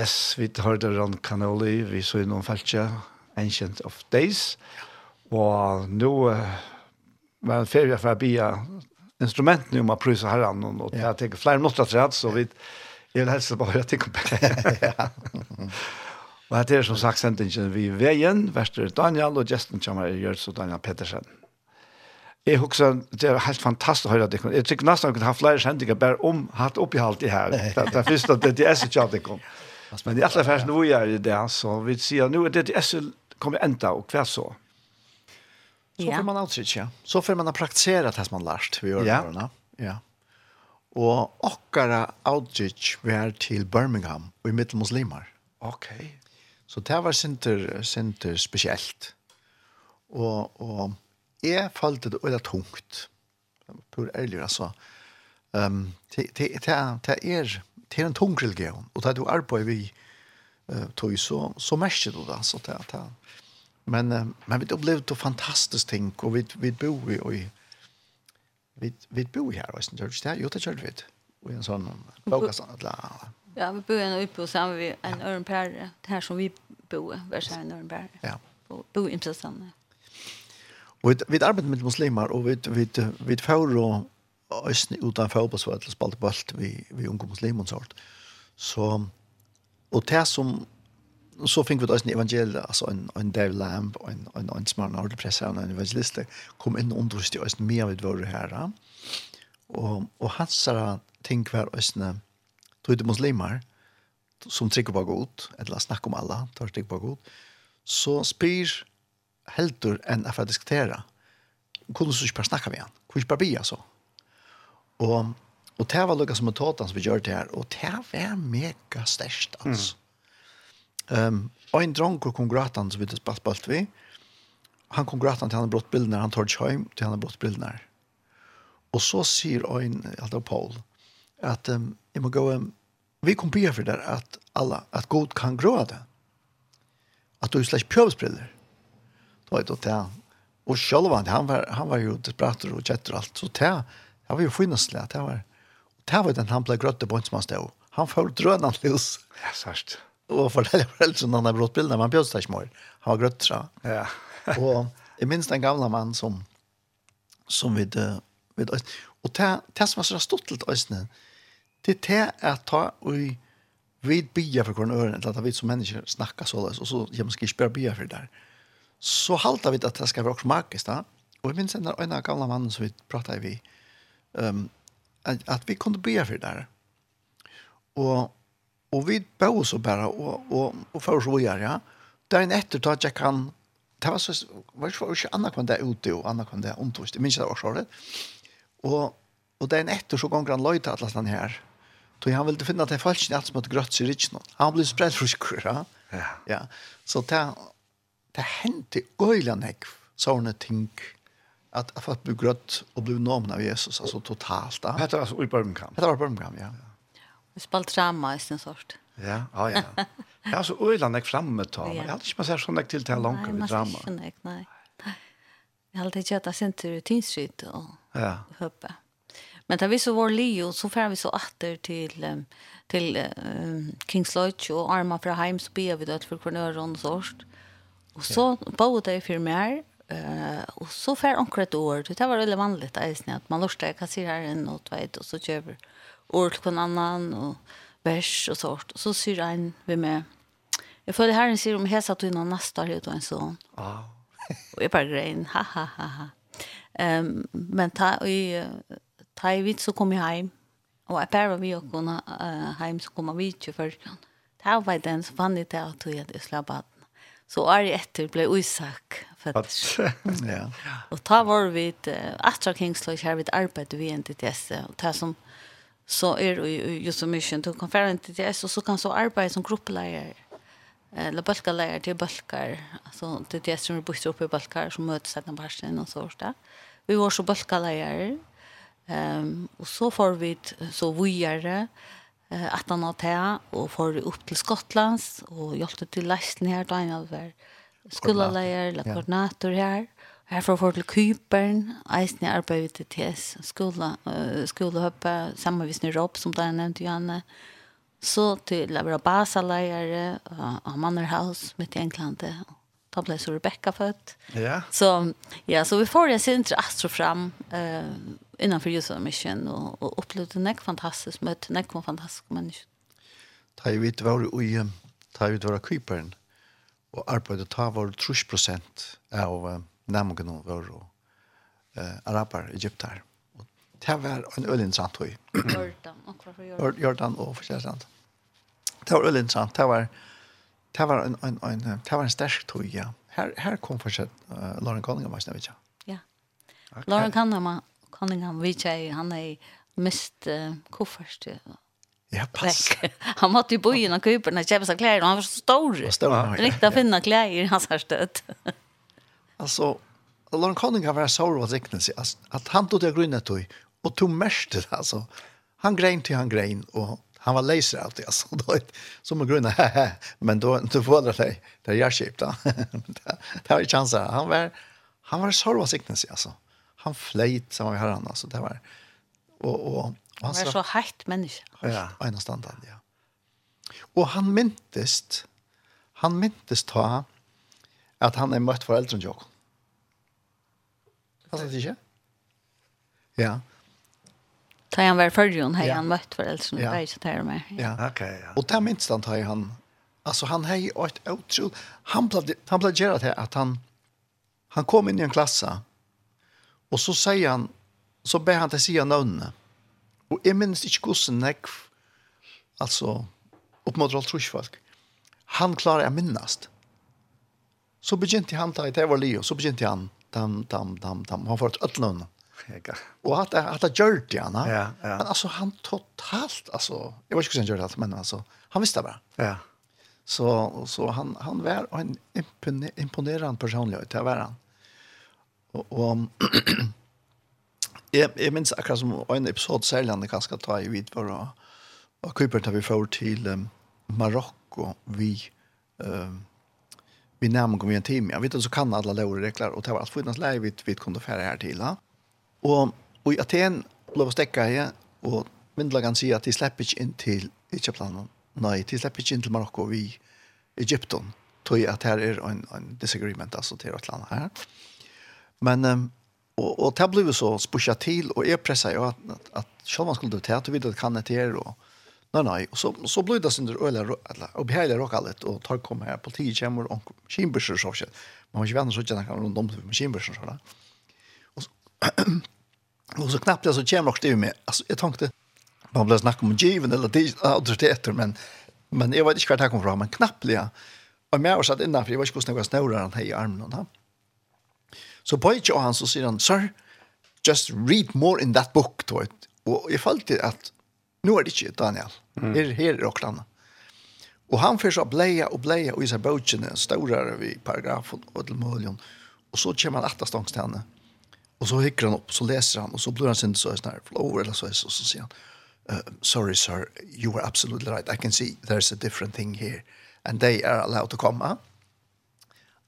Yes, vi hørte Ron Canoli, vi så i noen feltje, Ancient of Days. Og nå uh, var en ferie for å bia instrumentene om å prøve herren, og jeg tenker flere måter til rett, så vi jeg vil helst bare at jeg kom Og dette er som sagt sendingen vi veien, verster Daniel, og gesten kommer Jørgs og Daniel Pettersen. Jeg husker, det er helt fantastisk å høre det. Jeg tykker nesten at jeg har flere sendinger bare om hatt oppi alt det her. Det er først at det er så tjatt det kom. Ja. Men i är alla färs nu är det där så vi ser nu är det SL kommer ända och kvar så. Så får man outreach, ja. Så får man praktisera det som man lärt vid åren. Ja. Og okkara outreach var til Birmingham og i mittelmuslimer. Okej. Ok. Så det var sinter, sinter spesielt. Og, og jeg følte det veldig tungt. Pur ærlig, altså. Um, det, det, det, det er det er en tung religion, og det er du arbeider vi tog så, så mest du det. så det det. Men, men vi opplevde det fantastisk ting, og vi, vi bor i, og vi, vi bor her, og det er jo det kjørte vi, og en sånn bokastand, eller Ja, vi bor en uppe och sammen vi en ja. ørenpære, det här som vi bor, hver seg en ørenpære. Ja. Och bor i Imsastande. Og vi, vi arbeider med muslimer, og vi, vi, vi får og ösn utan fotbollsvärld och spalt bult vi vi unga muslimer sort. Så och det som så fick vi då en evangel alltså en en David Lamb en en en smart ord pressa en evangelist kom in under oss det ösn mer vid vår herre. Och och hansara tänk var ösn trodde muslimer som trycker på god eller snackar om alla tar trycker på god så spyr heldur enn affär diskutera kunde så ikke bare snakke med han. Kunne ikke bare bli, altså. Og, og det var lukket som en tåten som vi gjør det her, og det var mega størst, altså. Mm. Um, og en dronker kom graten som vi spalt spalt vi, han kom graten til han har brått bildene, han tar ikke hjem til han har brått bildene. Og så sier en, alt av Paul, at um, jeg må gå, um, vi kom på for det at alla, at god kan gråde. At du slett pjøvsbriller. Da er det til han. Og selv han, han var, han var jo desperat og kjetter og alt, så til han, Det var jo finneslig, det var. Det var den han ble grøtte på en som han stod. Han får drønene løs. Ja, sørst. Og forteller foreldrene han har brått bildene, men Bjørn Stadsmår, han var grøtt fra. Ja. og jeg minns den gamle mannen som, som vid, vid Og det, det som var så stort til Øysten, det er det at ta og vi bier for hvordan øren, eller at vi som mennesker snakker så løs, og så jeg måske ikke bare bier for det der. Så halter vi at det skal være også magisk da. Og jeg minns den der øyne gamle mannen som vi pratet i, vi, um, att, at vi kunde be för det där. Och och vi bor så bara och och og for så gör jag. er en efter at jag kan det var så var så ikke andra kan det ute och andra kan det omtost. minns det var så det. Och och er en efter så ganger han løyte at han här. Då han ville finna att det falskt att smått grött sig rich någon. Han blev spredt för skur, ja. Ja. Så där det hände öjlan häck sånne ting att att fått bli grøtt och bli nomen av Jesus alltså totalt. Det var så i Birmingham. Det var Birmingham, ja. Vi spalt drama i sin sort. Ja, ja, ja. Ja, så Öland är framme ta. Jag hade inte sett sån där till till långt vid drama. Nej, nej. Jag hade hatt att sen til Tinsryt och ja. høpe. Men da vi så var Leo så fer vi så åter till till um, Kings Lodge och Arma för Heims be vi där för og sort. Och så bodde jag för mer Uh, och så för onkel ett år, det var väldigt vanligt där att man lörsta jag ser här en och vet och så köper år till en annan och bärs och sånt. Och så syr en vi med. Jag följde här en syr om hesa till någon nästa år och en sån. Ja. Oh. och jag bara grejen, ha ha ha ha. Um, men ta, och, ta i vitt så kom jag hem. Och jag pärvar vi och kunna uh, hem så kom kommer vi till först. Det här var den som fann det att jag slapp att. Så år efter blev osak faktiskt. ja. Och ta var vi uh, Astra Kingsley här vid arbete vi NTTS. testa och ta som så är det ju så mycket till konferens NTTS. det så kan så arbeta som gruppledare eller balkalejare till balkar alltså det det som är bort uppe i balkar som möts att den barsten och så där. Vi var så balkalejare um, och så får vi så vujare eh att han har och får upp till Skottlands och hjälpte till lästen här då han där skoleleier eller koordinator her. Her får til Kypern, eisen i arbeid til TS, skola, uh, skolehøppe, sammenvis med Rob, som der nevnte Johanne. Så til å være basaleiere av Mannerhaus midt i England. Da ble så Rebecca født. Ja. Så, ja, så vi får det sin astro fram uh, innenfor Youth Mission og, og opplevde nek fantastisk møte, nek fantastisk menneske. Da vi var i, da vi var i Kypern, og arbeidet ta var 30 prosent av nærmengene var uh, araber, egyptar. Og det var en øyelig interessant høy. Jordan og hva for Jordan? Jordan og forskjellig Det var øyelig interessant. Det var, det var en, en, en, det var en sterk høy, ja. Her, her kom forskjell uh, Lauren Cunningham, jeg vet ikke. Ja. Lauren Cunningham, Cunningham, vi ikke, han er mest uh, koffert, ja Ja, pass. Han måtte jo bo i någon kuper seg klær, og Han var så stor. Riktigt å finna kläder i hans här stöd. alltså, Lauren Conning har varit sorg och at, Att han tog det grunnet och, og tog mest det. Alltså. Han grein till han grein och han var leiser av det. Alltså, då, som en grunna, men då, då får det deg, Det är jag skipt. det var ju chanser. Han var, han var sorg och riktning. altså. Han fleit, som var här altså. Det var, och, och Han var så heitt menneske. Ja, en av standarden, ja. Og han myntest, han myntest ta at han er møtt foreldrene jo. Hva sa det ikke? Ja. Ta han var førjon, hei han møtt foreldrene, ja. det er ikke det med. Ja, ok, ja. Og ta minst han ta han, altså han hei og et utro, han ble, han ble gjerne til at han, han kom inn i en klasse, og så sier han, så ber han til siden navnene, Og jeg minnes ikke hvordan nekv, altså oppmåter alt trusfolk, han klarer jeg minnast. Så begynte han, da jeg var leo, så begynte han, tam, tam, tam, tam, han får et øtlønne. Og at det gjør det han, ja, ja. men altså han totalt, altså, jeg vet ikke hvordan han gjør det, men altså, han visste det bare. Ja. Så, så han, han var en imponerende personlighet, det var han. Og, og jeg, jeg minns akkurat som en episode særlig han kanskje ta i vid for å og Kuiper tar vi for til um, Marokko vi um, vi nærmere kom i en time. Jeg vet at så kan alle lov og regler, og det var alt for innans leie vi, vi kom til å fære her til. Ja. Og, og i Aten ble vi stekket her, og myndelagene sier at de slipper ikke inn til Egyptland. Nei, de slipper ikke inn til Marokko vi Egypten Tog at her er en, en disagreement, altså til et eller annet her. Men um, och och det blev så pusha till och är pressar jag att att, selv om man skulle ta til videre, det kan det her, og nej nej och så så blev det sönder eller eller och behärliga rockallet och tar kom her, på 10 og och chimbursar så så man måste vända så att kan runt om med chimbursar så där och och så knappt jeg så kemmor också med alltså jag tänkte man ble snacka om given eller det autoriteter men men jag vet inte hva det kom fra, men knappt ja och mer satt innenfor, jeg jag ikke hvordan jeg var snøret han her i armen da. Så på ikke han så sier han, sir, just read more in that book, to it. Og jeg falt at, nå er det ikke Daniel, mm. her, her er Åklanda. Og han først så bleia og bleia og i seg bøtjene, større vi paragrafen og til muligen, og så kommer han etter stangst til henne. Og så hikker han opp, så leser han, og så blir han sin så sånn her, flower eller så, og så sier han, uh, sorry sir, you are absolutely right, I can see there's a different thing here, and they are allowed to come.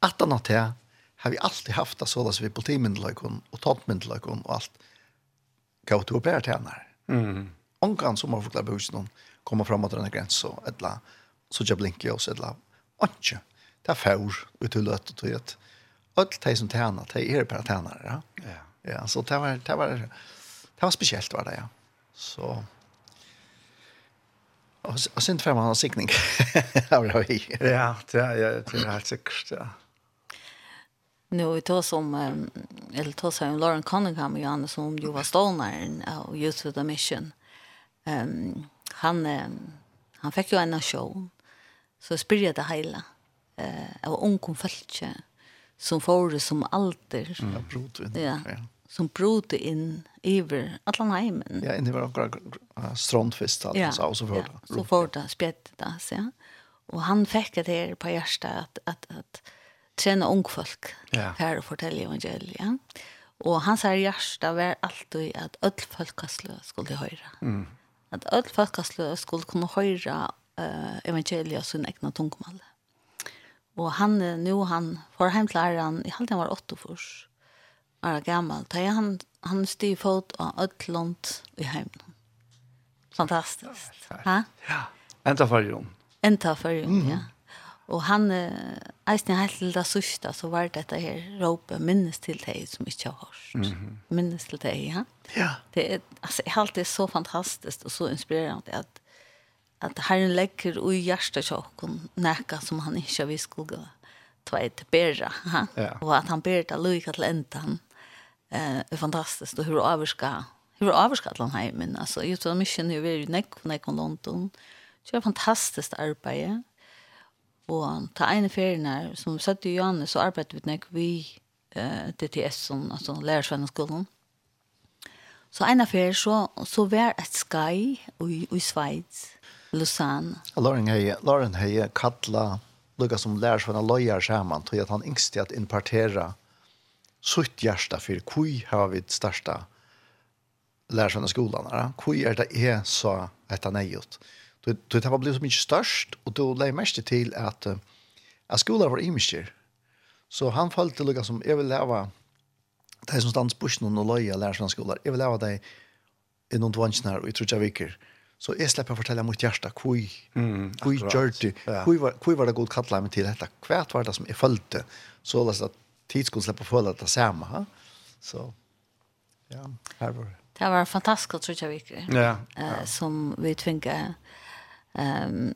At han har til, har vi alltid haft det sådär så vi politimyndelökon och tantmyndelökon och allt kan vi tog bärtjänar. Mm. Onkan som har förklarat bussen om kommer fram mot den här gränsen och ettla så jag blinkar oss ettla antje. Det är färg ut ur lötet och tog Allt det som tjänar, det är bara tjänar. Ja? Ja. ja, så det var, det var, det var speciellt var det, ja. Så... Och, och sen får man en siktning. ja, det är, det är helt säkert, ja. Nu vi tar som eller tar som Lauren Cunningham och Johannes som ju var stånaren av Youth with a Mission. Ehm um, han han fick ju en show så spyrja det hela eh uh, av ungkom fältje som får som alter mm. ja, ja. som brot in över alla hemmen ja inne var några strandfest alltså ja. så så för ja. så för det spett det, så ja. och han fick det här på hjärta att att att trena ung folk ja. her og fortelle evangeliet. Og hans her hjärsta var alltid at öll folkaslø skulle höra. Mm. At öll folkaslø skulle kunne høyra uh, evangeliet og sin egna tungmål. Og han, nu han, for hem til æren, i halvdelen var åtte først, var gammal, da han, han styr fot av öll land i heimen. Fantastiskt. Ja, ja. Enda fargjom. Enta fargjom, mm. ja. Og han, eisen helt til det så var dette her råpet minnes til deg som ikke har hørt. Mm -hmm. Minnes til deg, ja. Ja. Det er, altså, alt er så fantastisk og så inspirerende at, at Herren legger ui hjertet tjokken nækka som han ikke visst skulle ta et bæra. Ja? ja. Og at han bærer det lykke til enden eh, er fantastisk. Og hur avvarska, hur avvarska til han heimen. Altså, jeg tror mye nu er jo nekk, nekk om London. Det er fantastisk arbeid, ja Og ta ene ferien her, som satt i Johannes, så arbeidde vi nek vi eh, DTS, som, altså lærersvenneskolen. Så ene ferien så, så var et skai i, i Schweiz, Lausanne. Lauren Høye, Lauren Høye kattla lukka som lærersvenner løyer sammen til at han yngste at impartera sutt hjärsta för kui har vi det största lärsarna skolan. Ja? Kui är det är så att han är gjort. Du det har blivit så mycket störst och då lägger mest till att att skolan var imsker. Så han föll till som jag vill leva det som stans bussen och löja lära sig skolan. Jag vill leva dig i någon när vi i trutja viker. Så jag släpper fortälla mot hjärsta kui, mm, kui gjörde, ja. kui, var, kui var det god kattla mig till detta. Kvärt var det som jag följde. Så läs att tid skulle släppa följa det samma. Ha? Så ja, här var det. Det var fantastiskt trutja viker. Ja, ja. som vi tvingade um,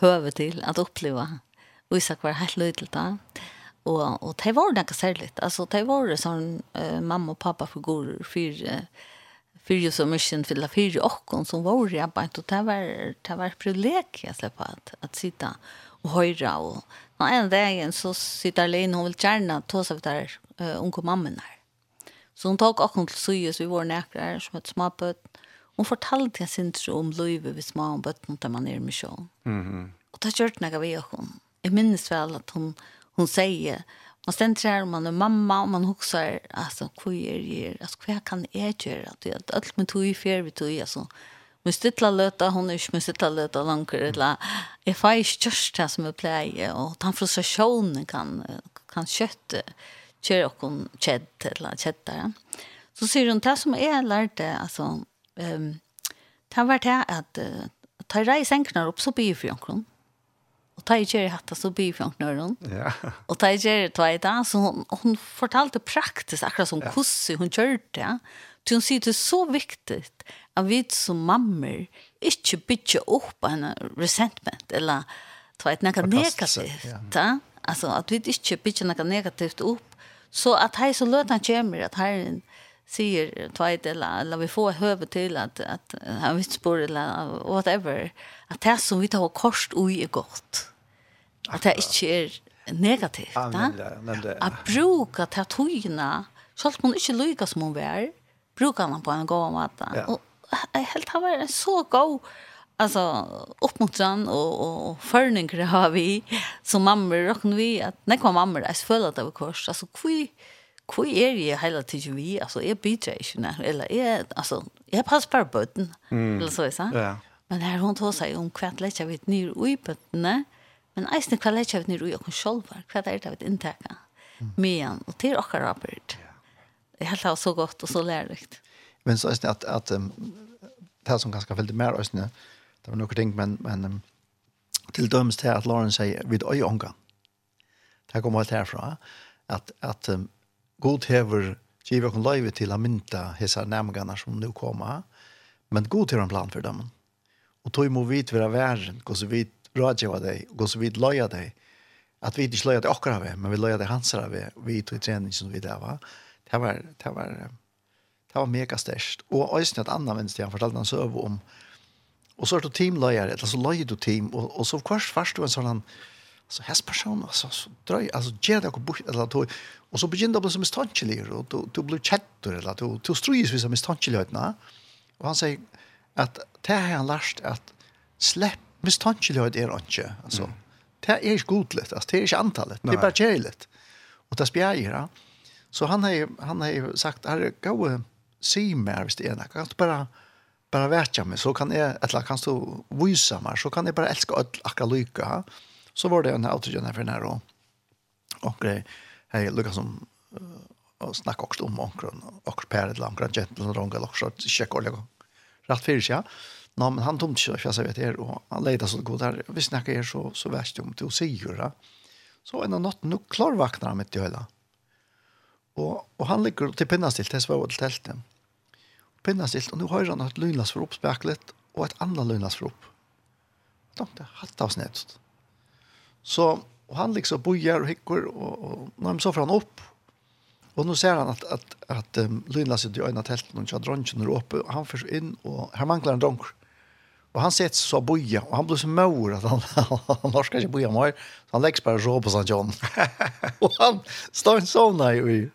høve til at oppleva Isak var helt lydelig da. Og, og det var noe særlig. Altså, det var sånn uh, mamma og pappa figurer for för så mycket för la för och som var jag bara inte det var det var privilegium jag släppa att att sitta och höra och Nå, en dag så sitter Lene, hon vill gjerne ta seg der uh, unge mammen her. Så hon tog och til till syes vi var näkrar som et småbøtt. Hun fortalte jeg sin tro om løyve hvis man og bøtten til man er i sjån. Mm -hmm. Og da kjørte jeg av jeg hun. Jeg minnes vel at hun, hun sier, man stender her, man er mamma, og man husker, altså, hva er jeg, altså, hva kan jeg gjøre? At alt med tog i fjerde vi tog, altså, min stytla løta, hun er ikke med stytla løta langer, eller, jeg får ikke kjørst det som jeg pleier, og den frustrasjonen kan, kan kjøtte, kjøre og kjedd, eller kjedd. Så sier hun, det som jeg lærte, altså, um, det var det at uh, ta rei senknar opp så byr for jonkron. Og ta i kjeri hatta så byr for jonkron. Ja. Og ta i kjeri tveita, så hun, hun fortalte praktisk akkurat som ja. hvordan hun kjørte. Ja. Så hun sier det er så viktig at vi som mammer ikke bytje opp en resentment eller ta et nekka negativt. Ja. ja. Altså at vi ikke bytje nekka negativt opp. Så at hei så løt han kjemmer at herren sier tveit eller eller vi får høve til att att han visst spår eller whatever att det som vi tar kost ui er godt. Att det inte er negativt. Ja, Att bruka det att hojna så att man inte lyckas som hun är brukar man på en god måte. Ja. Och helt har varit så god alltså uppmuntran och och, och har vi som mamma, och vi att när kom mammor føler fulla av kurs alltså kvui hvor er jeg hele tiden vi? Altså, jeg bidrar ikke, nær. eller jeg, altså, jeg passer bare bøten, mm. eller så, ikke sant? Ja. Men her hun tog seg om hva lett jeg vet nere ui bøttene, men eisne hva lett vi vet ui okken sjolver, hva er det vi vet mm. medan, og til okker arbeid. Det er helt så godt og så lærerikt. Men så eisne at, at um, det som ganske veldig mer eisne, det var noen ting, men, men um, til dømes til at Lauren sier, vid øye omgang, det kommer alt herfra, at, at um, god hever giver kon løyve til a mynta hesa nærmegane som nu kommer, men god hever en plan for dem. Og tog må vit vera væren, gå så vidt rådgjøve deg, gå så vidt løye deg, at vi ikke løye deg akkurat ved, men vi løye deg hans av ved, vi tog trening som vi der var. Det var, det var, det var mega størst. Og Øystein et annet venst, han fortalte han søv om, og så er du teamløyere, eller så løyer du team, og, og så først, først du en sånn, så hest person alltså så drøy altså ger det och bort eller to og så börjar det å bli som mistankelig og du du blir chatter eller du du strøys hvis som misstankeligheterna og han sier at det har han lärt att släpp misstankelighet er inte alltså mm. det er ikke godligt altså. Det er ikke antallet. Det är bare kärligt og det spjär ju då så han har han har ju sagt här gå se mer visst är det kan du bara bara värka mig så kan jag eller kan du visa mig så kan jag bara älska alla akra lycka så var det en outrogen för den här då. Och det hej Lucas som och snacka också om onkron och Per ett långt gentle och långa också check och lägga. Rätt för sig. Nå, men han tomt inte, jag vet her, og han leder så god där. Vi snackar er så, så värst om til å si säga Så en av natten, nå klarvakner han mitt i høyla. Och, och han ligger till pinnastilt, det var til teltet. Pinnastilt, och nå hører han ett lynlas för upp speklet och ett annet lynlas for opp. Da, hade hatt av snedet. Så og han liksom bojar hikker, og, och, och han så får han upp. Och nu ser han att att att um, Lynla sitter i ena tälten och kör dronjen er oppe, och han förs in och här mangler en dronk. Och han sitter så boja och han blir så mør, att han han orkar ikke boja mer. Så han legger bare så på St. John. och han står en sånn där i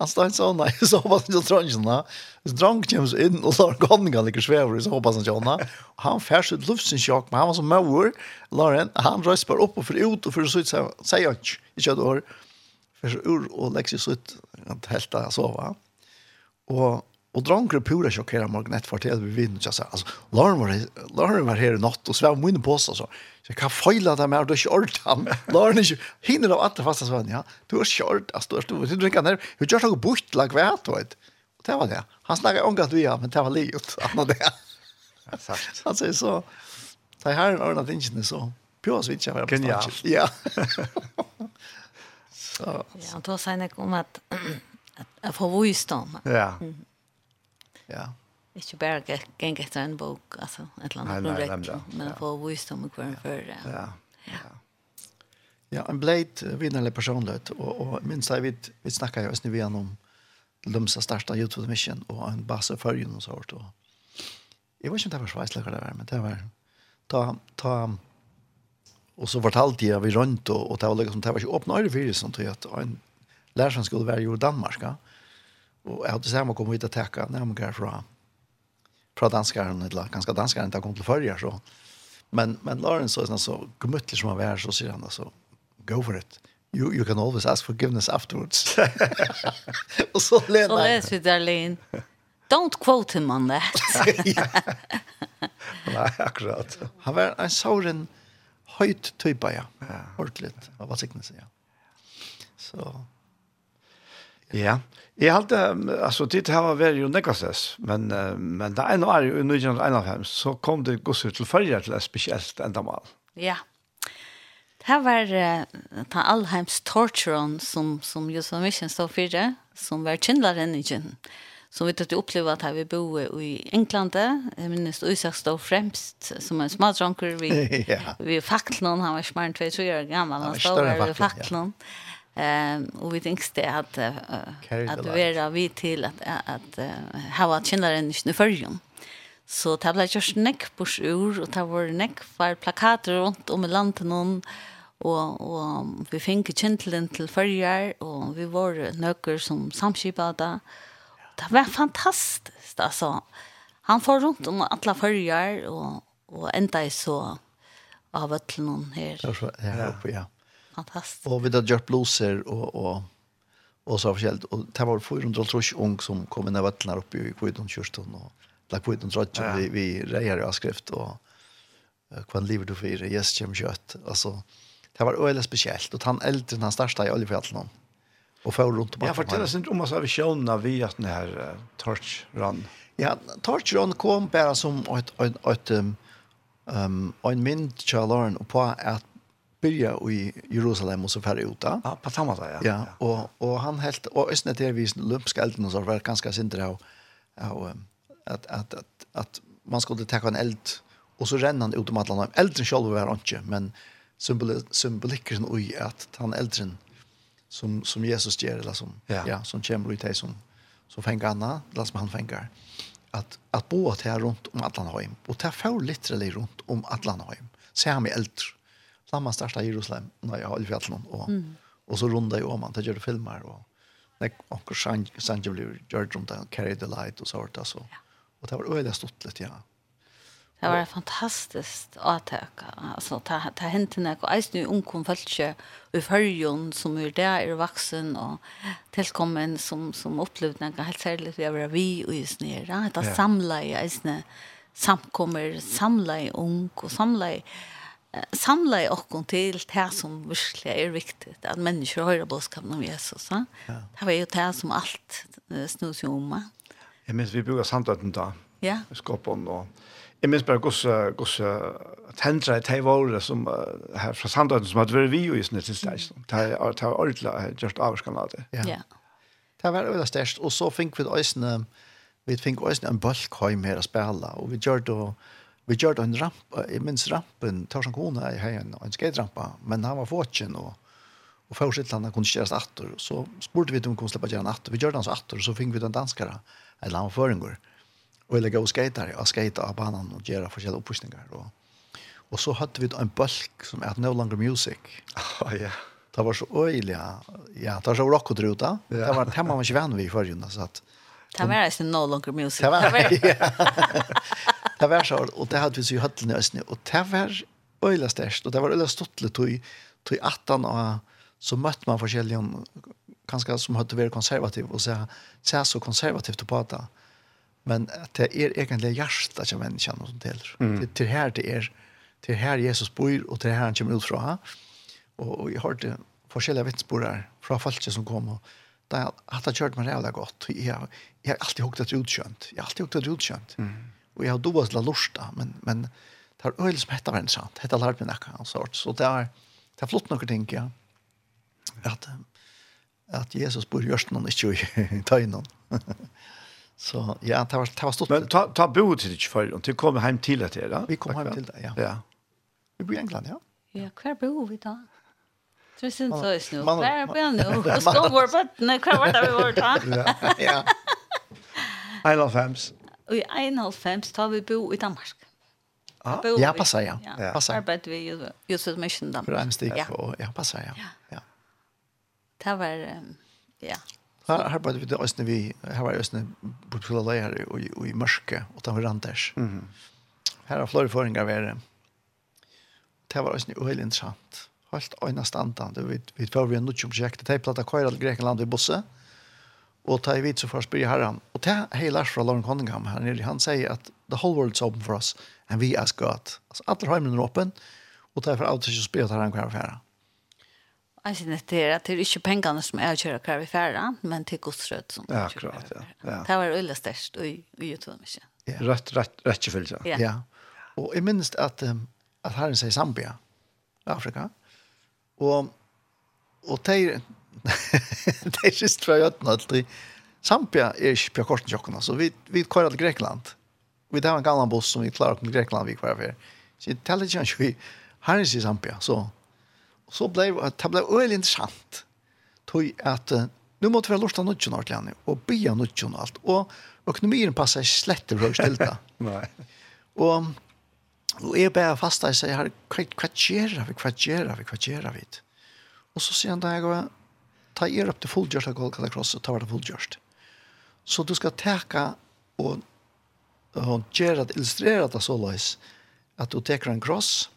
Han står en sånn, jeg så hoppas han ikke dronjen da. Hvis dronjen kommer så inn og lar gånninga liker svever, så hoppas han ikke han Han færs ut luftsensjokk, men han var så mauer, lar han, han røys bare opp og fyrir ut, og fyrir så ut, sier han ikke, ikke et år, fyrir så ur og legger seg ut, at helt da sova. Og Og dronker pura sjokkera morgen etter fortell vi vinner. Altså, Lauren var, Lauren var her i natt og svev munne på seg. Altså. Så kan feila det mer, du er kjørt han. Lår han ikke, hinner av alle fasta svann, ja. Du er kjørt, altså, du er kjørt, du er kjørt, du er kjørt, du er kjørt, du er kjørt, det var det. Han snakket om at vi ja, men det var livet. Han var det. Han sier så, det her er en ordentlig tingene, så pjøs vi ikke var på stanskjøl. Ja. så. Ja, og da sier jeg om at, at jeg får vist om. Ja. Ja. Ikke bare geng etter en bok, altså, et eller annet nei, projekt, men ja. få visdom i hver før. Ja, ja. Ja, en bleit vinnarlig personlighet, og, og minst jeg vet, vi snakket jo også vi om Lumsa starta YouTube Mission, og en base for jo noe sånt, og jeg vet ikke om det var sveislig hva det var, men det var, ta, ta, og så fortalte jeg vi rundt, og, og det var liksom, det var ikke åpne øyre fyrir, sånn til at en læreren skulle være jo i Danmark, ja? og jeg hadde sammen kommet hit og tekket nærmere fra fra danskaren, eller ganske danskaren inte kom til förra så. Men, men Lawrence så är så gemütlig som han är så säger han så, go for it. You, you can always ask forgiveness afterwards. och så lät Så leser vi Darlene. Don't quote him on that. ja. Nej, akkurat. Han var en sauren höjt typa, ja. ja. Ordentligt. Av vad sig ja. Så. Ja. Jeg halte, altså, det her var veldig ju nekastes men men det ena er jo i igen så kom det gosse till til et spesielt endamal. Ja. Det här var ta Alheims torturon som som Josef så stod så det som var kjendlaren i kjent. Som vi tatt uppleva at här vi bo i England, jeg minnes Isak stod fremst som en smadronker, vi, ja. vid facklen, han var smart 2-3 år gammal, han stod där vid facklen. Ja. Ehm och vi tänkte att att vara vi till att att ha varit känna den i förrjun. Så det ble gjort nekk på sjur, og det var nekk for plakater rundt om i landet noen, og, og vi fikk kjentelen til førjar, og vi var nøkker som samskipet da. Det var fantastisk, altså. Han får rundt om alle førjar, og, og enda jeg så av øtlen her. Det var så, ja, ja. Fantastiskt. Og vi hadde gjort blueser og, og, og så forskjellig. Og det var 400 430 ung som kom inn i vattnet oppe i Kvidon Kjørstånd og la Kvidon Trotjan, ja. vi, vi reier i avskrift. og Och kvann lever du fyrer, yes, kjem kjøtt. Altså, det var øyelig spesielt. Og han eldre, han største i oljefjallen. og får rundt om. Ja, fortell oss inte om oss av visionerna vid att den uh, Torch Run. Ja, Torch Run kom bara som ett, ett, ett, um, um, en mynd till Lauren och på att börja i Jerusalem och så färre ut. Ja, på samma sätt, ja. Ja, och, och han helt, och östnet är vis lömska elden och så var det ganska synd av, av att, att, att, att man skulle ta en eld och så renner han ut om att Elden äldre själv var inte, men symboliken i att han elden som, som Jesus ger, eller som, ja. Ja, som kommer ut här som, som fänger Anna, eller som han fänger att att bo att här runt om Atlanheim och ta få literally runt om Atlanheim. Se han med äldre samma största Jerusalem när jag har i fjällen och mm. och så runda i Oman där gör filmer och när och San San blev George runt där carry the light och sånt där så Och det var öde stort lite ja. Det var fantastiskt att öka. Alltså ta ta hänt när jag är nu kom falske i förjon som är där är vuxen och tillkommen som som upplevde något helt särskilt vi var vi och just nere. Det samla ju ens samkommer samlar ung och samlar samla i okkon til det som virkelig er viktig, at mennesker hører bådskapen om Jesus. Ja? Det var jo det som alt snus jo om. Jeg minns vi bruker samtalen da, ja. skåpen og Jeg minns bare gosse, gosse tendra i teivåre som uh, her fra samtalen som hadde vært vi jo i sinne til stedst. Det har ordentlig gjort avskan av det. Ja. Det var veldig stedst, og så fikk vi øysene, vi fikk øysene en bølkheim her å spela, og vi gjør det vi gjør det en ramp, jeg minns rampen, tar som Kona i her en, en skate-rampa, men han var fåtjen, og, og forsittene kunne ikke gjøres atter, så spurte vi om vi kunne slippe gjøre den atter, vi gjør den så atter, så fikk vi den danskere, eller han var føringer, og jeg legger og skater, og skater av banan, og gjør forskjellige opprustninger, og, og så hadde vi en bølg som er No Longer Music. Oh, yeah. Det var så øyelig, ja, det var så rock og druta, yeah. det var det man var ikke vann vi i forrige, så at, Det var alltså no longer music. Det var, ja det var så, og det hadde vi så i høttelen i Østene, og det var øyla størst, og det var øyla litt, tog, i 18 og så møtte man forskjellige, kanskje som hadde vært konservativ, og så, så, så konservativt på det. Men det er egentlig hjertet som menneskene som deler. Mm. Det, til her det er, til her Jesus bor, og til her han kommer ut fra. Og, og jeg hørte forskjellige vittspor her, fra folk som kom, og da hadde kjørt meg rævlig godt. Jeg, jeg har alltid hukket et utkjønt. Jeg har alltid hukket et utkjønt. Mm og jeg har då la lusta, men men det har øyelig som heter väl sant. Heter lärd mig något sort. Så det er, det är flott något tänker jag. Att att Jesus bor just någon i tøynen. Så ja, det var det var stort. Men ta ta bo till ikke för och til kommer hem till det där. Vi kommer hem till det, ja. Ja. Vi bor i England, ja. Ja, kvar bor vi då? Tusen så is nu. Kvar bor nu. Ska vara på när kvar var det vi var då. Ja. I love hams. Og i 91 tar vi bo i Danmark. Ah, bo ja, passer, ja. ja. ja. Passer. Arbeid vi i Josef Mission Danmark. For en stik, ja. Og, ja, passer, ja. ja. ja. Det var, um, ja. Her, her vi det østene vi, her var østene bortfullet leier og, og i mørke, og det var Randers. Mm -hmm. Her har flere føringer vært. Det var østene uheldig interessant. Helt øyne standene. Vi, vi får vi en nødt til prosjektet. Det er platt av Køyre til Grekenland i bussen. Mm Och ta i vid så först blir herran. Och ta hej Lars från Lauren Cunningham här nere. Han säger att the whole world's open for us and we ask God. Alltså alla himlen är öppen. Och därför allt som spelar här han kan affära. Jag syns inte det att det är inte pengarna som är att köra kvar i färra, men till godströd som Ja, klart, ja. ja. Det var ölla störst och i utvunnelse. Ja. Rett, rett, rätt förfyllelse. Ja. ja. Och jeg minnes att, um, att herren säger Zambia, Afrika. Och, och det det er sist fra Jøtten alltid. Sampia er ikke på korten tjokkene, så vi, vi kører til Grekland. Vi tar en gammel buss som vi klarer til Grekland vi kører for. Så jeg teller ikke ikke vi har i Sampia. Så, så ble det ble veldig interessant. Tog at uh, nu måtte vi ha lort av nødgjøn ordentlig, og bya nødgjøn og alt. Og økonomien passer slett til å stille Nei. Og Og jeg bare fasta, jeg sier, hva gjør vi, hva gjør vi, hva gjør vi? Og så sier han da, jeg går, ta er opp til fullgjørst av Golgata Cross, og ta var det fullgjørst. Så du skal teka og, og gjøre det, illustrere det så løs, at du teker en kross,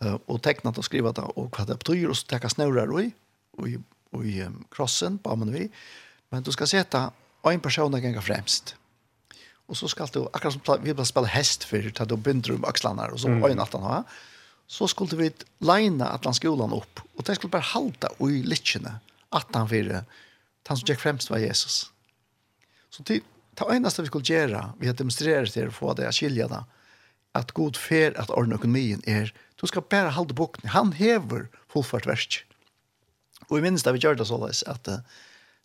og tekna det og skriver det, og hva det betyr, og så teka snører i, og i, og i um, krossen, på ammen vi, men du skal sette en person som ganger fremst. Og så skal du, akkurat som vi vil spille hest før, til du binder om akslene, og så mm. øynene at han har, så skulle vi leina at han skolan opp, og det skulle bare halda i litsjene, at han fyrir, han som gikk fremst var Jesus. Så det, det eneste vi skulle gjøre, vi har demonstreret til å få det, å skilja det, at god fer at ordne økonomien er, du skal bare halda bokene, han hever fullført versk. Og i minst da vi gjør det såleis, at uh,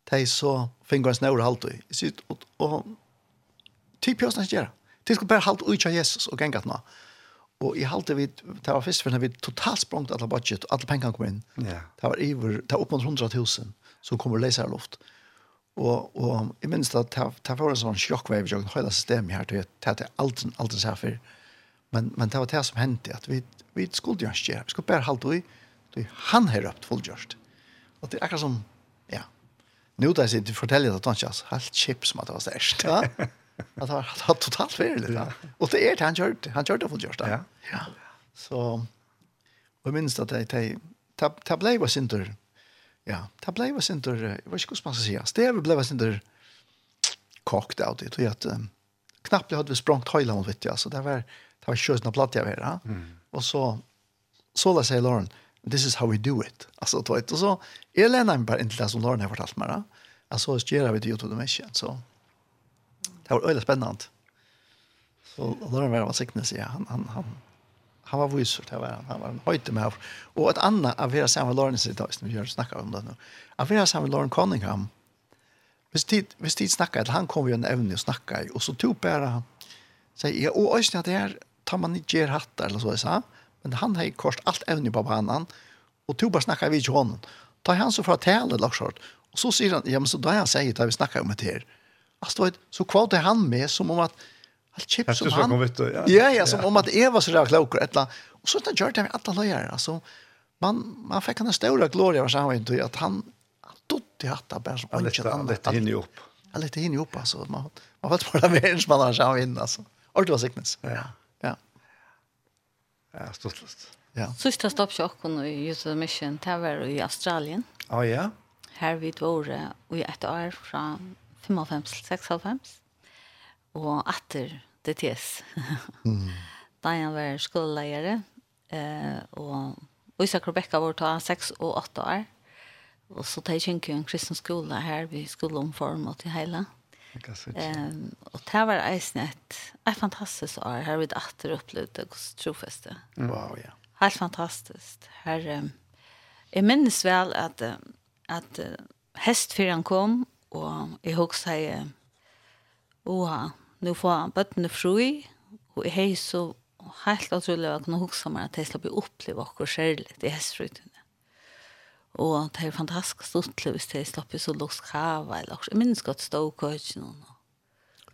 de så finner en snøyre halda i, og, og, og typ jeg snakker gjøre, de skulle bare halda ut av Jesus og gengat nå. Og i halte vi, det var først for vi totalt sprongt alle budget, alle pengar kom inn. Ja. Det var iver, det var opp mot 100 000 som kommer leser luft. Og, og i minst at det, det var en sånn hela jeg här systemet her, det hadde alt, alt en för Men, men det var det som hendte, at vi, vi skulle gjøre ikke, vi skulle bare halte i, det han har røpt fullgjørst. Og det er akkurat som, ja, nå da jeg sitter du forteller det, det er ikke helt kjipt som at det var størst. Ja. Att han har totalt fel det. Och det är han kört, han körde för just det. Ja. Så jag minns att det det tablay var inte ja, tablay var inte vad ska man säga? Det blev var inte kokt out det tror att knappt hade vi sprängt hela mot vet jag så det var det var sjösna platt jag mm. Och så så la sig Lauren this is how we do it. Alltså då och så Elena bara inte som Lauren har fortalt mig. Alltså så gör vi det ju då det så det var øyelig spännande. Så Lauren var sikkert, sier han han han han var viser det var han han var en høyte med och ett annat av era samma Lauren sitt då som vi gör snacka om det nu. Av era samma Lauren Cunningham. hvis tid hvis tid snacka att han kom ju en evne och snacka och så tog bara säger og øyne at det här tar man inte gjør hattar eller så sa. Men han har ju kost allt evne på banan och tog bara snacka vid honom. Ta han så för att tala laxart. Och så säger han, ja men så da jag säger att vi snackar om det här Alltså vet så kvar han med som om att allt chips som han. Vet, ja. ja, ja, som ja. om att Eva så där klokare ettla. Och så det gör det han alla löjer alltså man man fick en stora gloria var så han inte att han han dotte hatta bara som inte han lite hinner upp. Han lite hinner upp alltså man man vet vad mer än man har så vinner alltså. Och det var sickness. Ja. Ja. Ja, stortlust. Ja. Sista stopp så och i Youth Mission Tower i Australien. Ja, ja. Här vid våre och i ett år från 95-96, og atter DTS. mm. Da jeg var skoleleiere, eh, og Isak Rebecca var ta 6 og 8 år. Og så tar jeg kjenke en kristen skole her, vi skulle omforme til hele. Um, og det var eisen et, et fantastisk år, her vi atter opplevde hos trofeste. Wow, ja. Helt fantastiskt. Her, um, jeg minnes vel at, at uh, hestfyren kom, og jeg husker jeg, oha, nå får han bøttene fri, og jeg har så helt utrolig å kunne huske meg at jeg slapp oppleve akkurat kjærlig i hestrytene. Og det er fantastisk stort hvis jeg slapp så lusk hava, eller jeg minnes godt stå og køtje noen.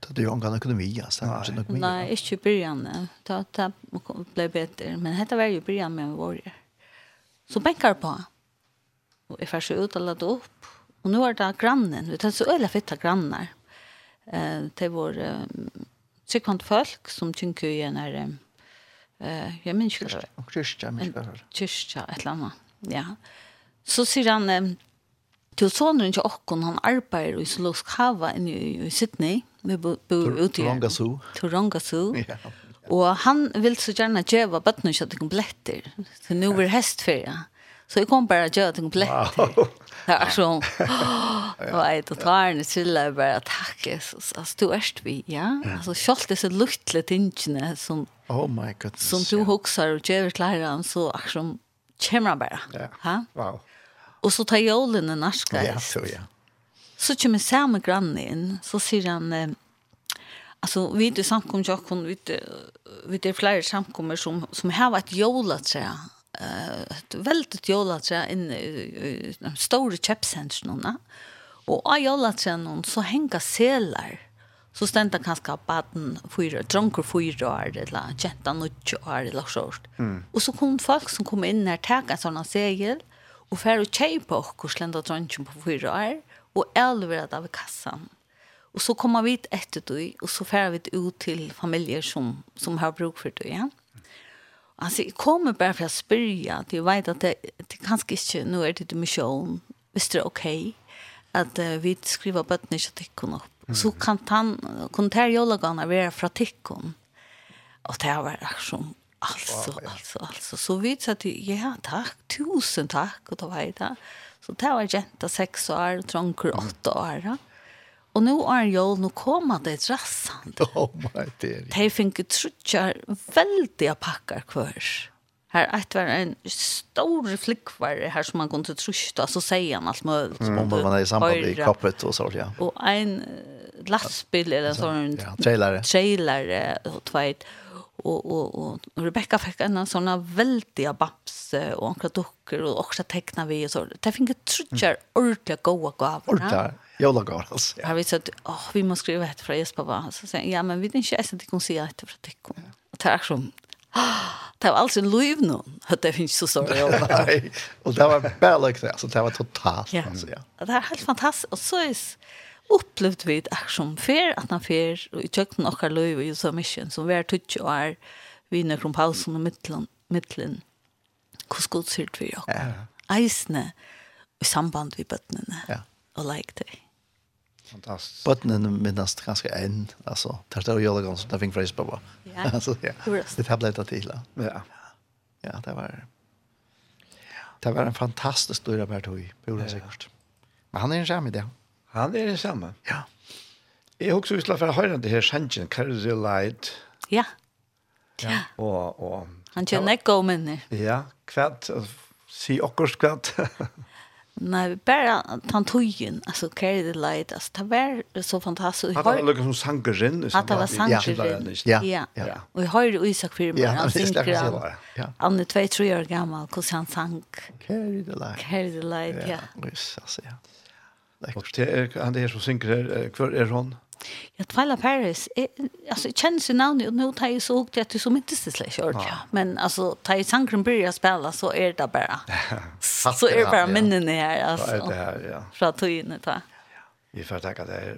Det er jo omgang økonomi, altså. Nei, ikke i begynnelsen. Det, det ble bedre, men dette var jo begynnelsen med våre. Så benker på. Og jeg får så ut og lade opp, Og nå er det grannen. Vi tar så øyla fitta grannar. Eh, det var eh, sekund folk som tynkje i en her, eh, jeg minns kyrka. Och kyrka, minns Kyrka, et eller annet, Ja. Så sier han eh, til sonen inte åkon, han arbeider i Solusk Hava i, i Sydney. Vi bor bo, ute i Torongasu. Torongasu. Ja. Og han vil så gjerne geva bøttene så att det kan blätter. Så nå blir hestferie. hästfärja. Så jeg kom bare og gjør det komplett. Wow. Det er sånn, og jeg tar den til og bare takk, Jesus, altså du er vi, ja? Altså selv disse luttlige tingene som, oh my goodness, som du hokser og gjør klare, så er sånn, kommer han bare. Ja, Ha? wow. Og så tar jålen en narska. Ja, så ja. Så kommer samme grannen inn, så sier han, Alltså vi det samkom jag kon vi det vi det flera samkommer som som har varit jolat så eh uh, väldigt jolatra in i de stora köpcentren och av någon så hänga selar så stenta kanske baden fyra drunker fyra år eller jätta nutch år eller så. Mm. Och så kom folk som kom in när tag en segel och för och köpa på slända drunken på fyra år och elvera av kassan. Och så kommer vi ett efter då och så färd vi ut till familjer som som har bruk för det. Ja? Alltså jag kommer bara för att spyrja. Jag vet att det, det kanske inte nu är det till mission. Visst är det okej okay? att uh, vi skriver bötterna inte tikkon upp. Mm. Så kan han, kan det här jollagarna vara från tikkon. Och det här var som alltså, wow, alltså, alltså. Så vi sa till, ja tack, tusen tack. Och då var det. Så det var jenta sex år, tronker åtta år. Mm. Og nå er jo, nå kommer det rassende. Oh my dear. De finner trutjar veldige pakkar kvar. Her ett var en stor flickvar her som man kunne trusta så sier han alt möjligt. Mm, man er i samband i koppet og så. Ja. Og en lastbil eller en sån ja, trailare. Trailare og tveit. Og, og, og, Rebecca fikk en sån väldiga babs og ankra dukker og også tekna vi og så. De fick trutjar mm. gode gaver. Jävla gav alltså. Ja. Jag vet att åh vi måste skriva ett för Jesper va så sen ja men vi den inte att kunna se att för att kunna. Och tack så. Det var alltså en liv nu. Det finns så så över. Nej. Och det var bara det alltså det var totalt ja. alltså ja. Det är helt fantastiskt och så är upplevt vi ett action fair att han fair och i kan också lov och så mission som vi är touch och är vi när från pausen och mittlen mittlen. Kus god syrt vi och. Ja. Eisne i samband vi bøttene. Ja. Og like det. Fantastiskt. Botten minnas ganska en alltså där står jag ganska där fick fräs pappa. Ja. Alltså ja. Det har blivit att till. Ja. Ja, det var Det var en fantastisk stor rapport hoj. Borde säkert. Men han är en skärm i det. Han er en samme. Ja. Jeg husker vi skulle få høre det her sjansen Carousel Light. Ja. Ja. Og, och han känner gå men. Ja, kvart. Si också kvart. Nej, bara han tog ju alltså Carry the Light alltså det var så fantastiskt. Han var lukka som sangeren. Att det var sangeren. Ja. Ja. ja. Och jag har ju för mig han synger. Ja. Han är 2 3 år gammal och han sang Carry the Light. Carry the Light, ja. Ja, alltså ja. Og det er han det her som synger kvar är hon? Ja, Twyla Paris. Jag, alltså jag känner ju namnet och nu tar jag så högt att det som inte syns lite kört. Ja. Men alltså tar jag sangren börjar spela så är det bara. så är det bara minnen här alltså. Det är det här, ja. Från tiden ta. Vi får tacka dig.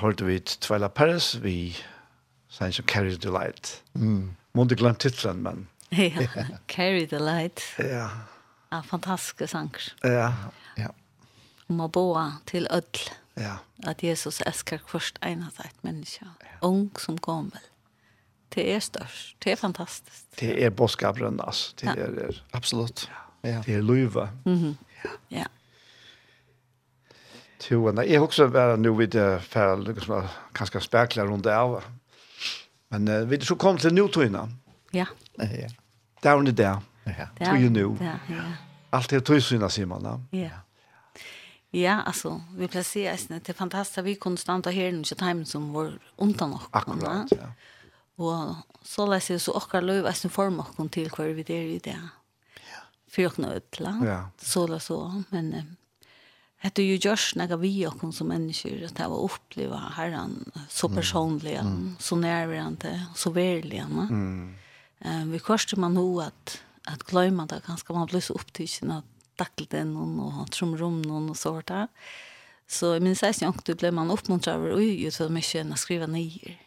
hørte vi Twyla Paris, vi sang som Carry the Light. Mm. Månde glemt titlen, men... ja, Carry the Light. Ja. Ja, fantastiske sanger. Ja, ja. Om å boa til ødel. Ja. At Jesus elsker først en av et menneske. Ja. Ung som gammel. Det er størst. Det er fantastisk. Det er boskabrønn, altså. Det er, ja. er absolutt. Ja. Det er løyve. Mm -hmm. Ja. ja. Jo, nei, jeg husker være nå vidt jeg som liksom, kanskje spekler rundt det av. Men uh, vi så kom til nå Ja. Ja. er var det der. Ja. Tog jo nu. Ja. Allt det tog syna, sier man. Ja. Ja, alltså vi placerar at det er fantastisk at vi kunne har här nu så time som var undan och akkurat ja. Och så läs ju så och löv at en form och til till vi det i det. Ja. För något la. Ja. Så la så men hette ju gjørs när vi och som mennesker, att det var uppleva herran så personlig, mm. så nærværende, så verkligen mm. eh, vi kostar man ho att att glömma det ganska man blir så upptagen av dackelten och och trumrum och sånt där så i min sägs jag inte blev man uppmuntrad över oj ju så mycket att skriva ner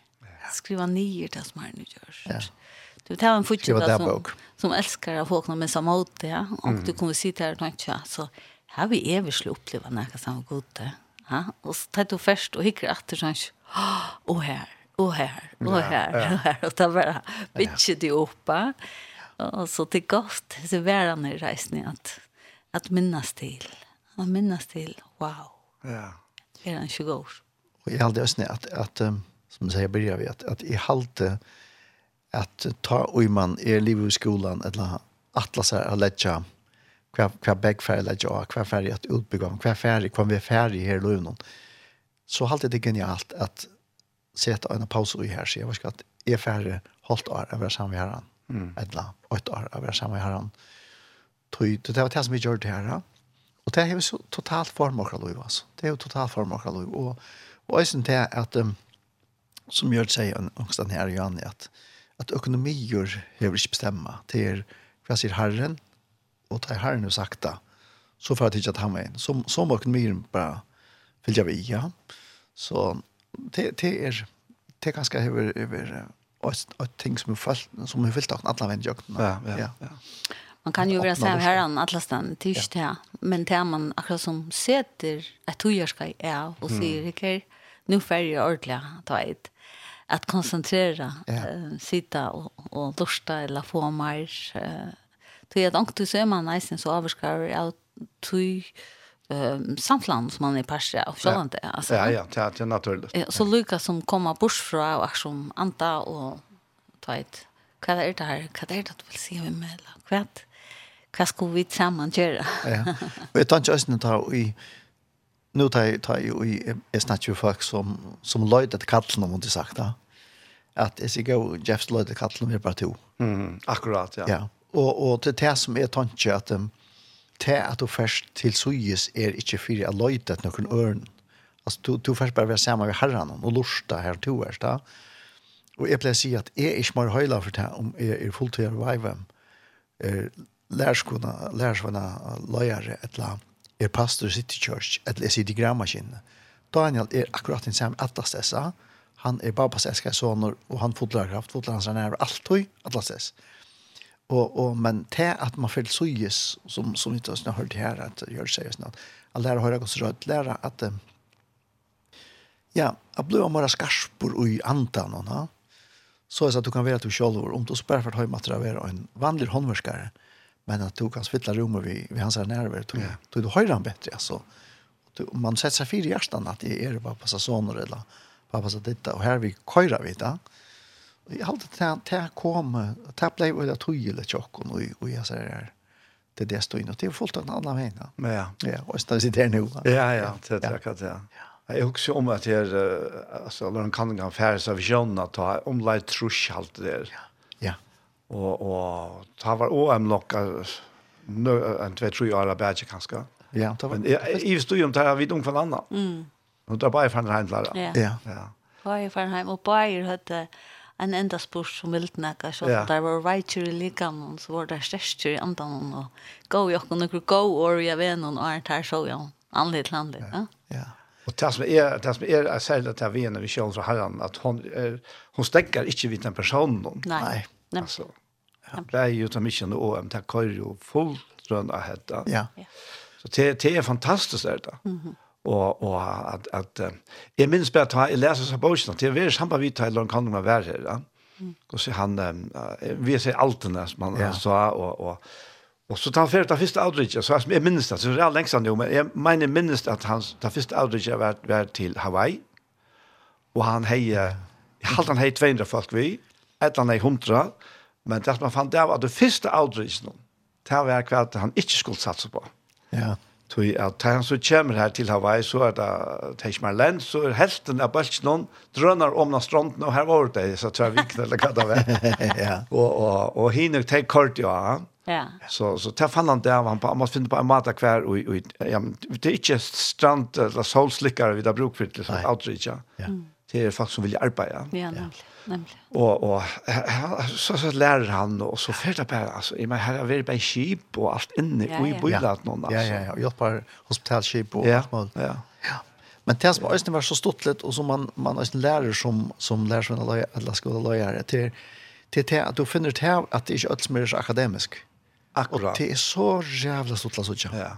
skriva ner det som här nu görs ja. Du tar en fortsättning som, som älskar att folk med samma åt. Ja? Och mm. du kommer sitta här och tänka så har vi er vi slå som nekka samme. Ja? Og så tar du først og hikker etter sånn, og her, og her, og her, og her. Og da bare bytter de oppa. Og så til godt, så var han i reisen at, at minnes til. Att minnes til, wow. Ja. Er han 20 år. Og jeg halde også at, at som jeg sier, börjar vi, at, at jeg halde at ta og man er livet i skolan, eller atlas her, at letja, hva, hva begfærre lett jeg, hva færre at utbygga om, hva færre, hva vi färdig her i løvnen. Så halt det genialt at sätta en paus i her, så jeg var ikke at jeg færre holdt år av hver samme herren, mm. eller åtte år av hver samme herren. Det var det som vi gjør det her, og det er jo så totalt form av liv, altså. Det er jo totalt form av liv, og, og jeg synes det at, um, som gjør det seg, angsten her, Janne, at, at økonomier hever ikke bestemme, det er hva sier Herren, och tar jo nu da, så för att hitta han med så så och mer bara fylle vi ja. Så det det är det kanske över og, ett ting som er fast som er fyllt av alla vänjukna ja ja, ja. ja. Man kan ju vara så här an allastan tyst ja. Men det man akkurat som sätter ett tujarska är och säger ikär nu färger ordla ta ett att koncentrera sitta och och lusta eller få mer Til at anker så är man nästan så avskar jag tog samtland som man är parsa av så ja. alltså. Ja ja, det är naturligt. Så Luca som kommer bort från och som anta och ta ett vad är det här? Vad är det du vill se med mig? Vad vad ska vi tillsammans göra? ja. Jag tar just ösnen tar i nu tar jag tar ju i är snart ju folk som som löjt att kallen om inte sagt att det är så gå Jeffs löjt att kallen vi bara to. Mm, akkurat ja. Ja. Og, og til det som er tanke at um, til at du først til suges er ikke fyrir å løyte et noen øren. Altså, du, du først bare være sammen med herren og lorsta her to er, da. Og jeg pleier å si at jeg er ikke mer høyla for det om jeg er fulltid av veivem, er lærskona, lærskona løyere, et la, er pastor i City Church, et la, jeg sier de grammaskinen. Daniel er akkurat den samme atlas dessa. Han er babas elskar soner, og han fotlar kraft, fotlar hans er nærmere alt høy, atlas dessa och og, men te att man føler sujes som som ikke har hört här att gör sig snart. Alla har höra oss rätt lära att ja, att bli mera skarpor i andan, og. Så er det att du kan være att du om du spär för att ha være en vanlig håndverskare, men att du kan fylla rommet ved, ved hans nerver då då du höjer han bättre alltså. Du, man sätter sig i hjärtan at det är bare passa soner eller bare passa detta och här vi köra vi da. Ja? jeg halte til tänkt att komma och tappla i det tydliga tjocken och och jag säger här det inn, og det er fullt en annan väg. Ja. Ja, och så sitter her nu. Ja, ja, det är det kan jag. Jag om at jeg, alltså eller en kan kan färdas av John at ta om light trusch allt där. Ja. Ja. Og, och ta var OM locka en tve tre år av badge kanskje. Ja, det var. Men jag stod jo om det her, här vid for en annen. Mm. Och där bara från Heinz Ja. Ja. Bara från Heinz och bara hadde, en enda spurs som vilt nekka, så ja. der var veitjer i likan, så var der størstjer i andan, og gå i okken, og gå år i avenen, og er der så, jo, anlitt til anlitt, ja. Ja, og det som er, det som er, er særlig at jeg vener vi kjønner fra herren, at hon, er, hon stekker ikke vidt den personen. Nei, nei. nei. Altså, ja. det er jo til mye noe, men det er jo fullt rønn av hetta. Ja. Så det, det er fantastisk, det er det. Mm -hmm og og at at jeg minns bare ta jeg leser så bogen til vi sampa vi til lang kan man være her. Og så han vi ser alt det som han sa og og og så tar først det første outreach så jeg minns det så det er lengst han men jeg mener minns at hans det første outreach var var til Hawaii. Og han hei halt han hei 200 folk vi et han hei 100 men det man fant av at det første outreach nå, det var hva han ikke skulle satse på. Ja. Yeah. Tui at han som kommer her til Hawaii, så er det Teichmarland, så er helten av Bøltsnån, drønner om den stronten, og her var det, så tror jeg vikene, eller hva det var. ja. Og, og, og hinner tek kort, ja. Ja. Så, så ta fann han det han, på, han måtte finne på en mat hver, og, og ja, det er ikke strand eller solslikkere vi da bruk for til outreach, ja. ja er folk som vil arbeide. Ja, nemlig. Nämligen. Og, och så så lærer han og så fyrt jeg bare, altså, jeg mener, her er vill bare skip og alt inne ja, og i bilat någon alltså. Ja ja ja, jag på hospitalskip og ja, alt allt Ja. Ja. Men det som også var så stort litt, og som man man også lærer som som lär sig alla alla skola løyere, till till till at du finner til at det här att det inte alls mer akademiskt. Akkurat. Och det er så jævla stort lätt så Ja.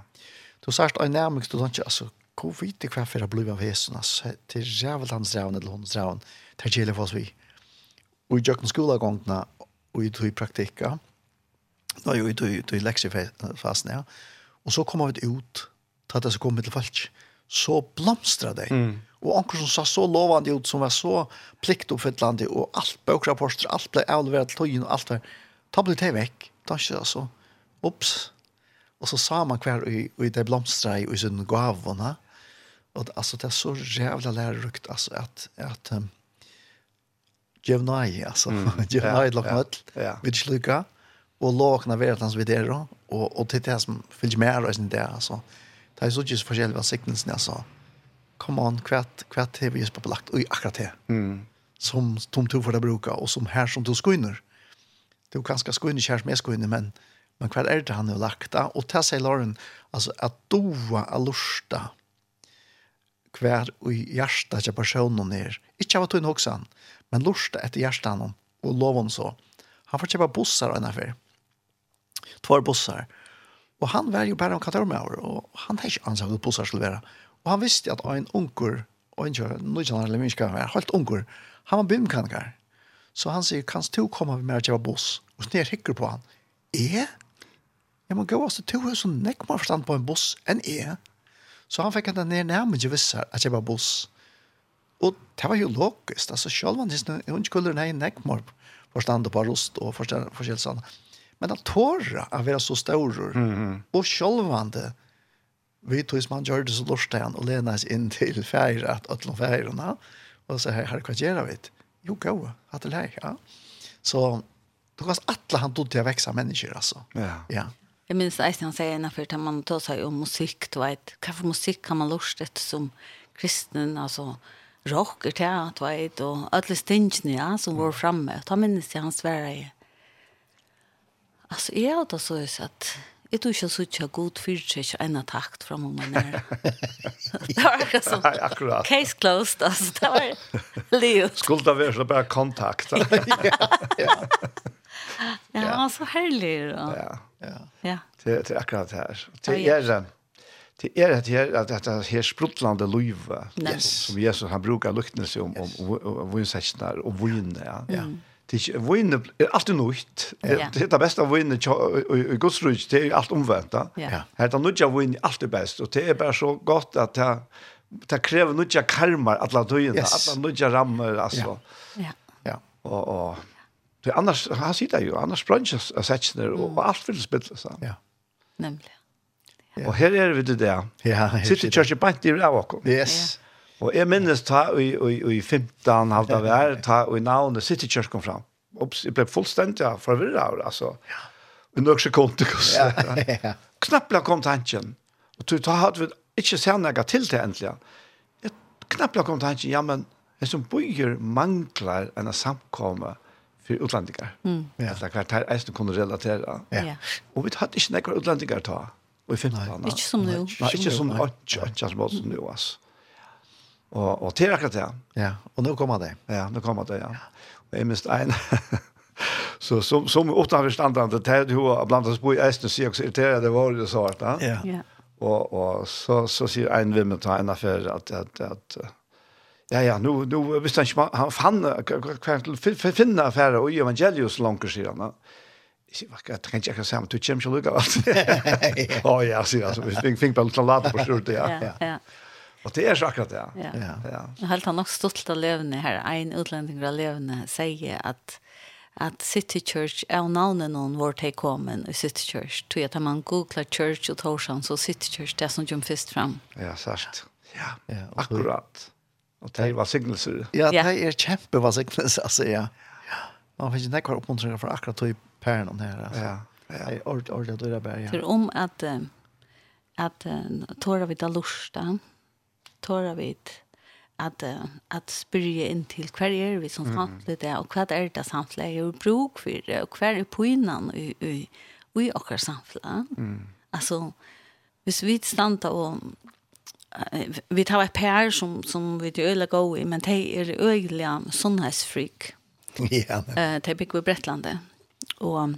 Du sagt en nærmest, du tänker altså, gå vidt hva for å bli av hesen, altså. Til rævel hans ræven eller hans ræven, til gjelder for oss vi. Og i jøkken skolegångene, og i tog praktikka, nå er jo i tog leksiefasen, ja. Og så kommer vi ut, til at det som kommer til folk, så blomstra det. Mm. Og anker som sa så lovande ut, som var så pliktoppfyllande, og alt bøkrapporter, alt ble avleveret til togjen, og alt var, ta ble det vekk. Da ikke, så, ups. Og så sa man hver, og, i det blomstra i, og i sin gavene, och altså, det er så jævla lærerukt, alltså att att um, Jevnai alltså Jevnai lagt ja. vid sluka och lågna världens vid det og, och och det som finns med och sånt där alltså det är så just för av siktelsen, alltså come on kvätt kvätt har vi just på lagt Og akkurat det mm. som tom to för det bruka och som här som du jo ganske kanske skunner kärs er skunner men men kvar är det han har lagt och til seg, Lauren alltså att doa alursta hver i hjertet til personen er. Ikke av at hun også han, men lortet etter hjertet han og loven så. Han får kjøpe bussar og en affær. Två bussar. Og han var jo bare om katormøver, og han har ikke ansett at bussar skulle være. Og han visste at en unger, og en kjører, nå kjenner han mennesker, han var helt unger, han var bymkaniker. Så han sier, kan du komme med meg og kjøpe buss? Og så hikker på han. Er? Jeg må gå oss til to hus og nekk meg forstand på en buss enn er. Så han fick inte ner närmare vissa att var buss. Och det var ju logiskt. Alltså själv han just nu, hon skulle i Neckmorp förstånd på rost och förstånd sådana. Men han tåra å være så stor mm -hmm. och självande vi tog som han gjorde så lort han och lena oss in till färger att ötla feirene. och så här, hva gjør vi jo gå, att det här ja. så då kan alla han tog til å vekse människor alltså ja, ja. Jeg minns att han sier när för man tar seg om musikk, du vet. Hva for musikk kan man lusta etter som kristen, altså rock, det du vet. og alle stingene, ja, som var framme. Ta minns jeg hans svärar i. Altså, jeg har da så at Jeg tror ikke så ikke god fyrtjøk og en takt fra mamma nere. det var akkurat sånn. akkurat. Case closed, altså. Det var livet. Skulle det være så bare kontakt. ja, ja. Ja, han var så herlig. Og... Ja, ja. ja. Det, det er akkurat det her. Det er det. Det er at her at det her sprutlande løyve yes. som Jesus han brukar luktnes om om om vinsætnar og vinn ja. ja. Det er vinn er alt nytt. Det er det beste av vinn i Guds rike det er alt omvendt. Ja. Her er nødja vinn alt det best og det er bare så godt at det det krever nødja karmar at la døgnet, at nødja rammer altså. Ja. Ja. Og og Det annars han sitter ju annars brunches av sättsner och mm. allt vill spilla så. Ja. Nämligen. Ja. Og her er vi det der. Ja, Sitter kjørste bant i Ravåkon. Yes. Och Og jeg minnes ta i, i, i 15 halvt där her, ta i navnet City Church kom fram. Og jeg ble fullstendig ja, forvirret av det, altså. Ja. Men nok sekunder, hvordan. Ja, ja. Knappla kom tanken. Og du tar hadde vi ikke sett noe til det endelig. Jeg knappla kom tanken, ja, men jeg som bygger mangler en samkomme. Mm för utlandingar. Mm. Ja. Alltså klart här är det kunde relatera. Ja. Och vi hade inte några utlandingar ta. Och i 15 Inte som nu. Nej, inte som att att som som nu alltså. Og, og til akkurat det. Ja, og nu kommer det. Ja, nu kommer det ja. Og jeg mest en så som som åtta förstandande det hur bland annat på i Esten så også irriterade det var det svart. att. Ja. Ja. Og, og så så sier en vem ta en affär at, at, at, att Ja, ja, nu, nu visste han ikke, han fann, hver til han finne affæra og i evangelius langer, sier han. Jeg sier, jeg kan ikke akkurat men du kommer ikke lukka alt. Å ja, sier han, så vi fikk bare litt lade på stort, ja. Ja, ja. Og det er så akkurat det, ja. ja. ja. Jeg har han nok stolt av levende her, en utlending av levende sier at at City Church er navnet noen hvor de kommer i City Church. Tog at man googler Church og Torsan, så City Church det er som kommer først fram. Ja, sært. Ja, akkurat. Og det var signelser. Ja, det er kjempe var signelser, altså, ja. Man finner ikke nekker oppmuntringer for akkurat tog pæren om her, altså. Ja, ja. Det ord, ordentlig at du er bare, ja. For om at, at tåra vi da lorsta, tåra vi at, at spyrje inn til hver er vi som samtlig det, og hver er det samtlig er bruk for det, og hver er poinnan i, i, i akkurat samtlig. Mm. Altså, hvis vi standa og vi tar et par som som vi det öliga gå i men de er öliga sunnhetsfreak. Ja. Eh de bygger vi Brettlande. Og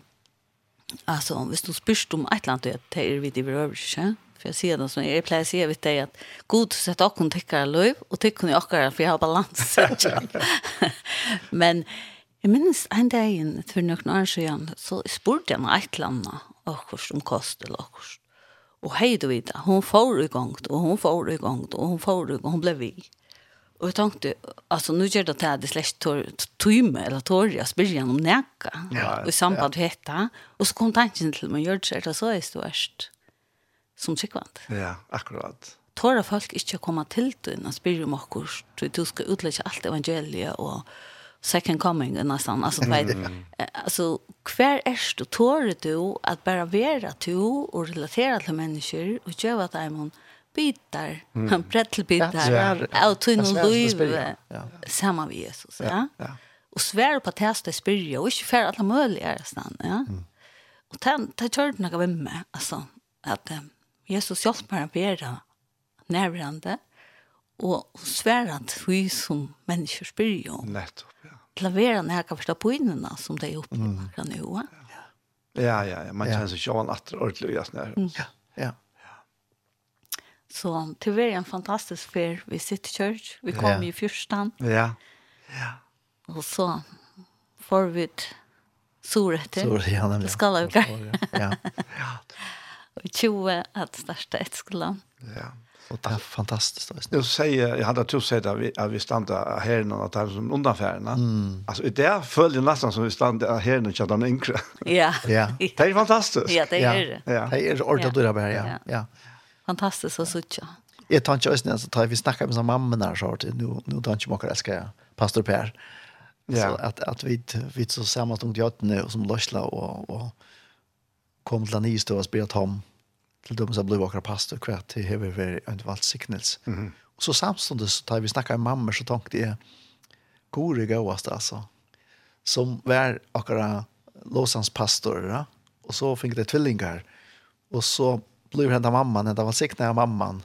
altså, hvis du spørst om et eller annet, det er vi det överse. For jeg sier det som jeg är plats jag vet det at god sett åkken tykker tycker löv och tycker ni åkker, for jeg har balans. men jeg minns en dag för noen år siden, så spurte jag ett land och hur som kostar och Och hei du vita, hon får igång och hon får igång och hon får igång, hon blev vi. Och jeg tänkte, alltså nu gjør det at det här släkt tøyme, eller torja spyrjan om näka. Ja, i samband ja. hetta. Och så kom tanken till men gjør det så er det störst. Som tjeckvand. Ja, akkurat. Tåra folk inte komma till døgn, og spyrir om okkurs. Du skal utlägga allt evangeliet och second coming nästan alltså du vet alltså kvar är du tål du att bara vara du och relatera till människor och göra att I'm bitar han brettelbitar av tunnel liv samma vi Jesus ja ja. och svär på testa spyrja och inte för alla möjliga nästan ja. Och han ta kört några vem med alltså att Jesus hjälper mig att vara närvarande och svära att vi som människor spyrja ju. Nettopp klavera när jag kan förstå på innan som det är uppe mm. kan ju. Ja. Ja ja, ja. man känner sig en att ordentligt just när. Ja. Ja. Så det var en fantastisk fär vi sitter church. Vi kom ja. ju fyrstan. Ja. Ja. Och så får vi Sorete. Sorete, ja, nämligen. Skala Ja. Ja. Och 20 att starta ett skolan. Ja. Och det är fantastiskt. Jag säger, jag hade tur sett att vi, att vi stannade här någon att det här som undanfärna. Mm. Alltså det följer nästan som vi stannade här innan chatta de yngre. Ja. ja. Det är fantastiskt. Ja, det är det. Ja. Det är ordet att du ja. ja. Fantastiskt och sitta. Jag tar inte ösnen, så tar vi snacka med mamma där så att nu, nu tar inte makar älskar pastor Per. Ja. Så att, att vi, vi så sammanstånd i ötterna som lösla och, och kom till den nystå och spelat honom till dem som ble vakra pastor kvar till hever vi en valdsignels. Mm -hmm. Och så samståndet, så tar vi snacka med mamma, så tenkte jeg, gode gåast altså. som var akkurat Låsans pastor ja? och så fick det tvillingar och så blev hända mamman hända valdsignel mamman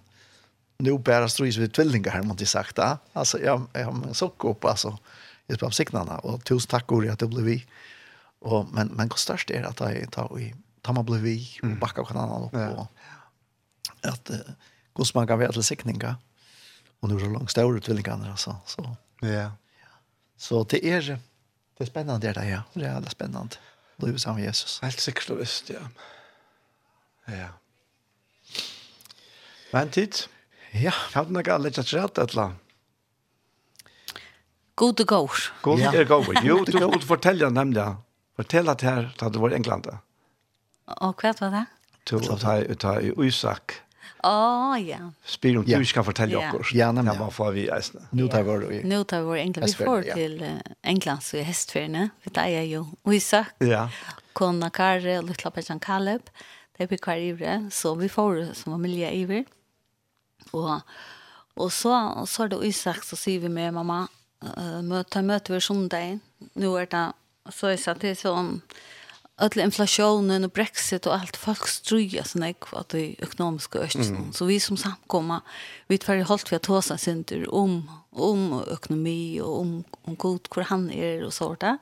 nu bära strys vid tvillingar man inte sagt ja? alltså jag jag så upp alltså jag spam signarna och tusen tack Gori att det blev vi. Och men men kostar det att jag tar i tar man blev vi och backar kan annan upp och att hur man kan vara till sikninga och nu är det långt större utbildningar alltså så ja så det är det är spännande det där ja det är väldigt spännande då är med Jesus helt säkert och visst ja ja Men tid? Ja. Har du noe litt at rett et eller God to go. God to go. Jo, du kan fortelle nemlig. Fortell at her, da du var i England. Ja. Og hva var det? Du å ta i Isak. Å ja. Spyr om du skal fortelle oss. Ja, nemlig. Ja, hva får vi eisene? Nå tar vi. Nå tar vi England. Vi får til England, så i hestferiene. Vi tar jo Isak. Ja. Kona Kare, Lutla Pejan Kaleb. Det blir kvar ivre. Så vi får som familie ivre. Og, og så, så er det Isak, så sier vi med mamma, uh, ta møte vi sundag. Nå er det, så er det til sånn, öll inflationen och brexit och allt folk struja såna att det ekonomiska östen mm. så vi som samkomma vi tar i hållt vi att tåsa synter om om ekonomi och om om god hur han är och så där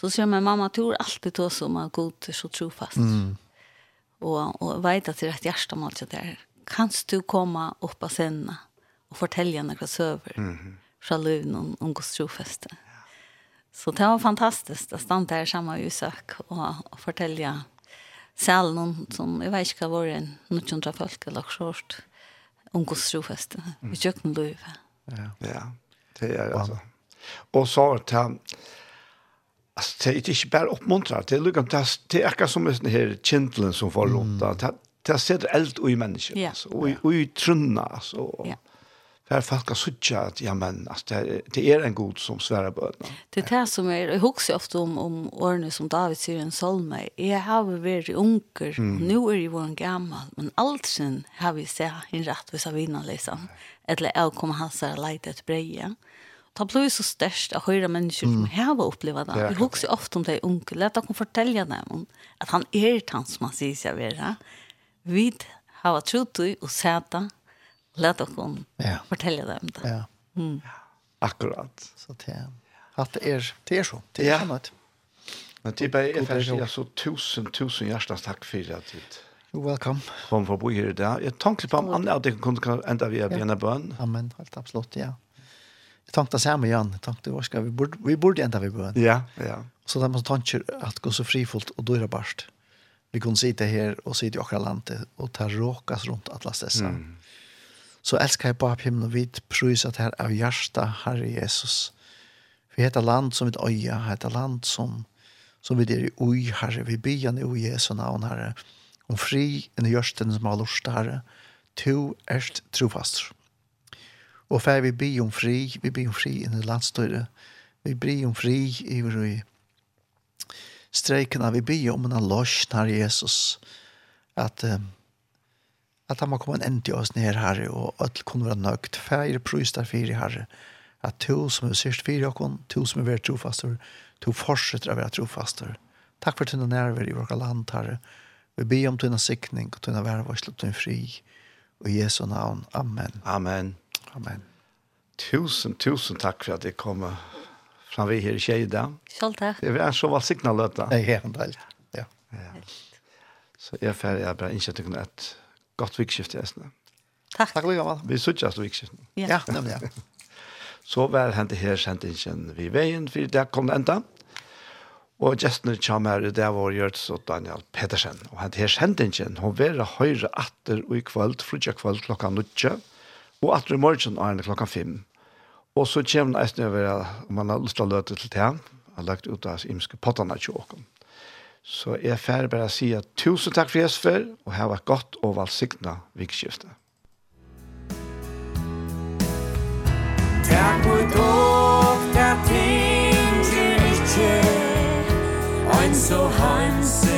så ser man mamma tror alltid tåsa om man god så trofast mm. och och vet att det är rätt hjärta om allt det där kan du komma upp på scenen och fortälja några söver mm. från Lund om, om Guds trofäste. Så det var fantastiskt att stanna där samma i Usak och, och fortälja selv som, jag vet inte hva var det, noen kjønner folk eller skjort, om Guds trofäste vi kjøkken løyve. Ja, ja, det er altså. Og så er det, altså, det er ikke bare oppmuntret, det er lukket, det er akkurat som den her kjentelen som får lånta, det det sett eld i mennesker, altså, og i trunna, altså, og, ja där folk har suttit att ja men att det, det är en god som svärar på det. Det är det som är jag huxar ofta om om åren som David säger en psalm är har vi varit unker mm. nu är ju vår gammal men alltsen har vi sett en rätt vis av innan liksom eller jag kommer han så lite ett breje. Ta blir så störst att höra människor som har upplevt det. Jag huxar ofta om det onkel lät att hon fortälja dem att han är tant som han säger sig vara. Vid har trott och sätta Lät och hon ja. fortälla dem det. Ja. Mm. Akkurat. Så det är att det är det är så. Det är ja. annat. Men det är faktiskt jag så tusen tusen hjärtans tack för det. Jo, welcome. Kom förbi här idag. Jag tänkte på om att det kunde ända vi är en bön. Amen, helt absolut, ja. Jag tänkte samma igen. Jag tänkte vad ska vi borde vi borde ända vi bön. Ja, ja. Så där man tanke att gå så frifullt och dyra är barst. Vi kunde sitta här och sitta i åkra landet och ta råkas runt Atlas dessa. Mm så elskar jeg bare himmelen og vidt prøys at her av hjärsta, Herre Jesus. Vi heter land som vi øye, heter land som, som vi er i ui, Herre. Vi byen i ui Jesu navn, Herre. Om fri enn hjørsten som har lust, Herre. To erst trofast. Og fer vi by om fri, vi by om fri inn i landstøyre. Vi by om fri i ui streikene. Vi by om en løsjon, Herre Jesus. At um, at han må komme en ende til oss ned, Herre, og alt kunne være nøgt. Færre prøys der fire, Herre, at to som er sørst fire av to som er vært trofaster, to fortsetter å være trofaster. Takk for tina nerver i vårt land, Herre. Vi ber om tina sikning, og tina værvarsel, og tøyne fri. Og i Jesu navn. Amen. Amen. Amen. Tusen, tusen takk for at jeg kom fram vi her i Kjeida. Selv takk. Det er så valgsignal, dette. Ja, ja, ja. ja. Så jeg er ferdig, jeg bare innsett ikke etter godt vikskift, Jesne. Takk. Takk, Lygamal. Vi suttjast og vikskift. Ja, ja nemlig, ja. Så var hente her sendingen vi veien, for det kom det enda. Og gestene kommer her, det var Gjørts og Daniel Petersen. Og hente her sendingen, hun var høyre atter og i kvöld, frutja kvöld klokka 9, og atter i morgen er klokka fem. Og så kommer det over, om man har lyst til å løte til det, har lagt ut av imske pottene til åkken. Så jeg er ferdig bare å si at tusen takk for Jesper, og ha vært godt og valgsiktene vikskiftet. Takk for dere ting til ikke, og en så hans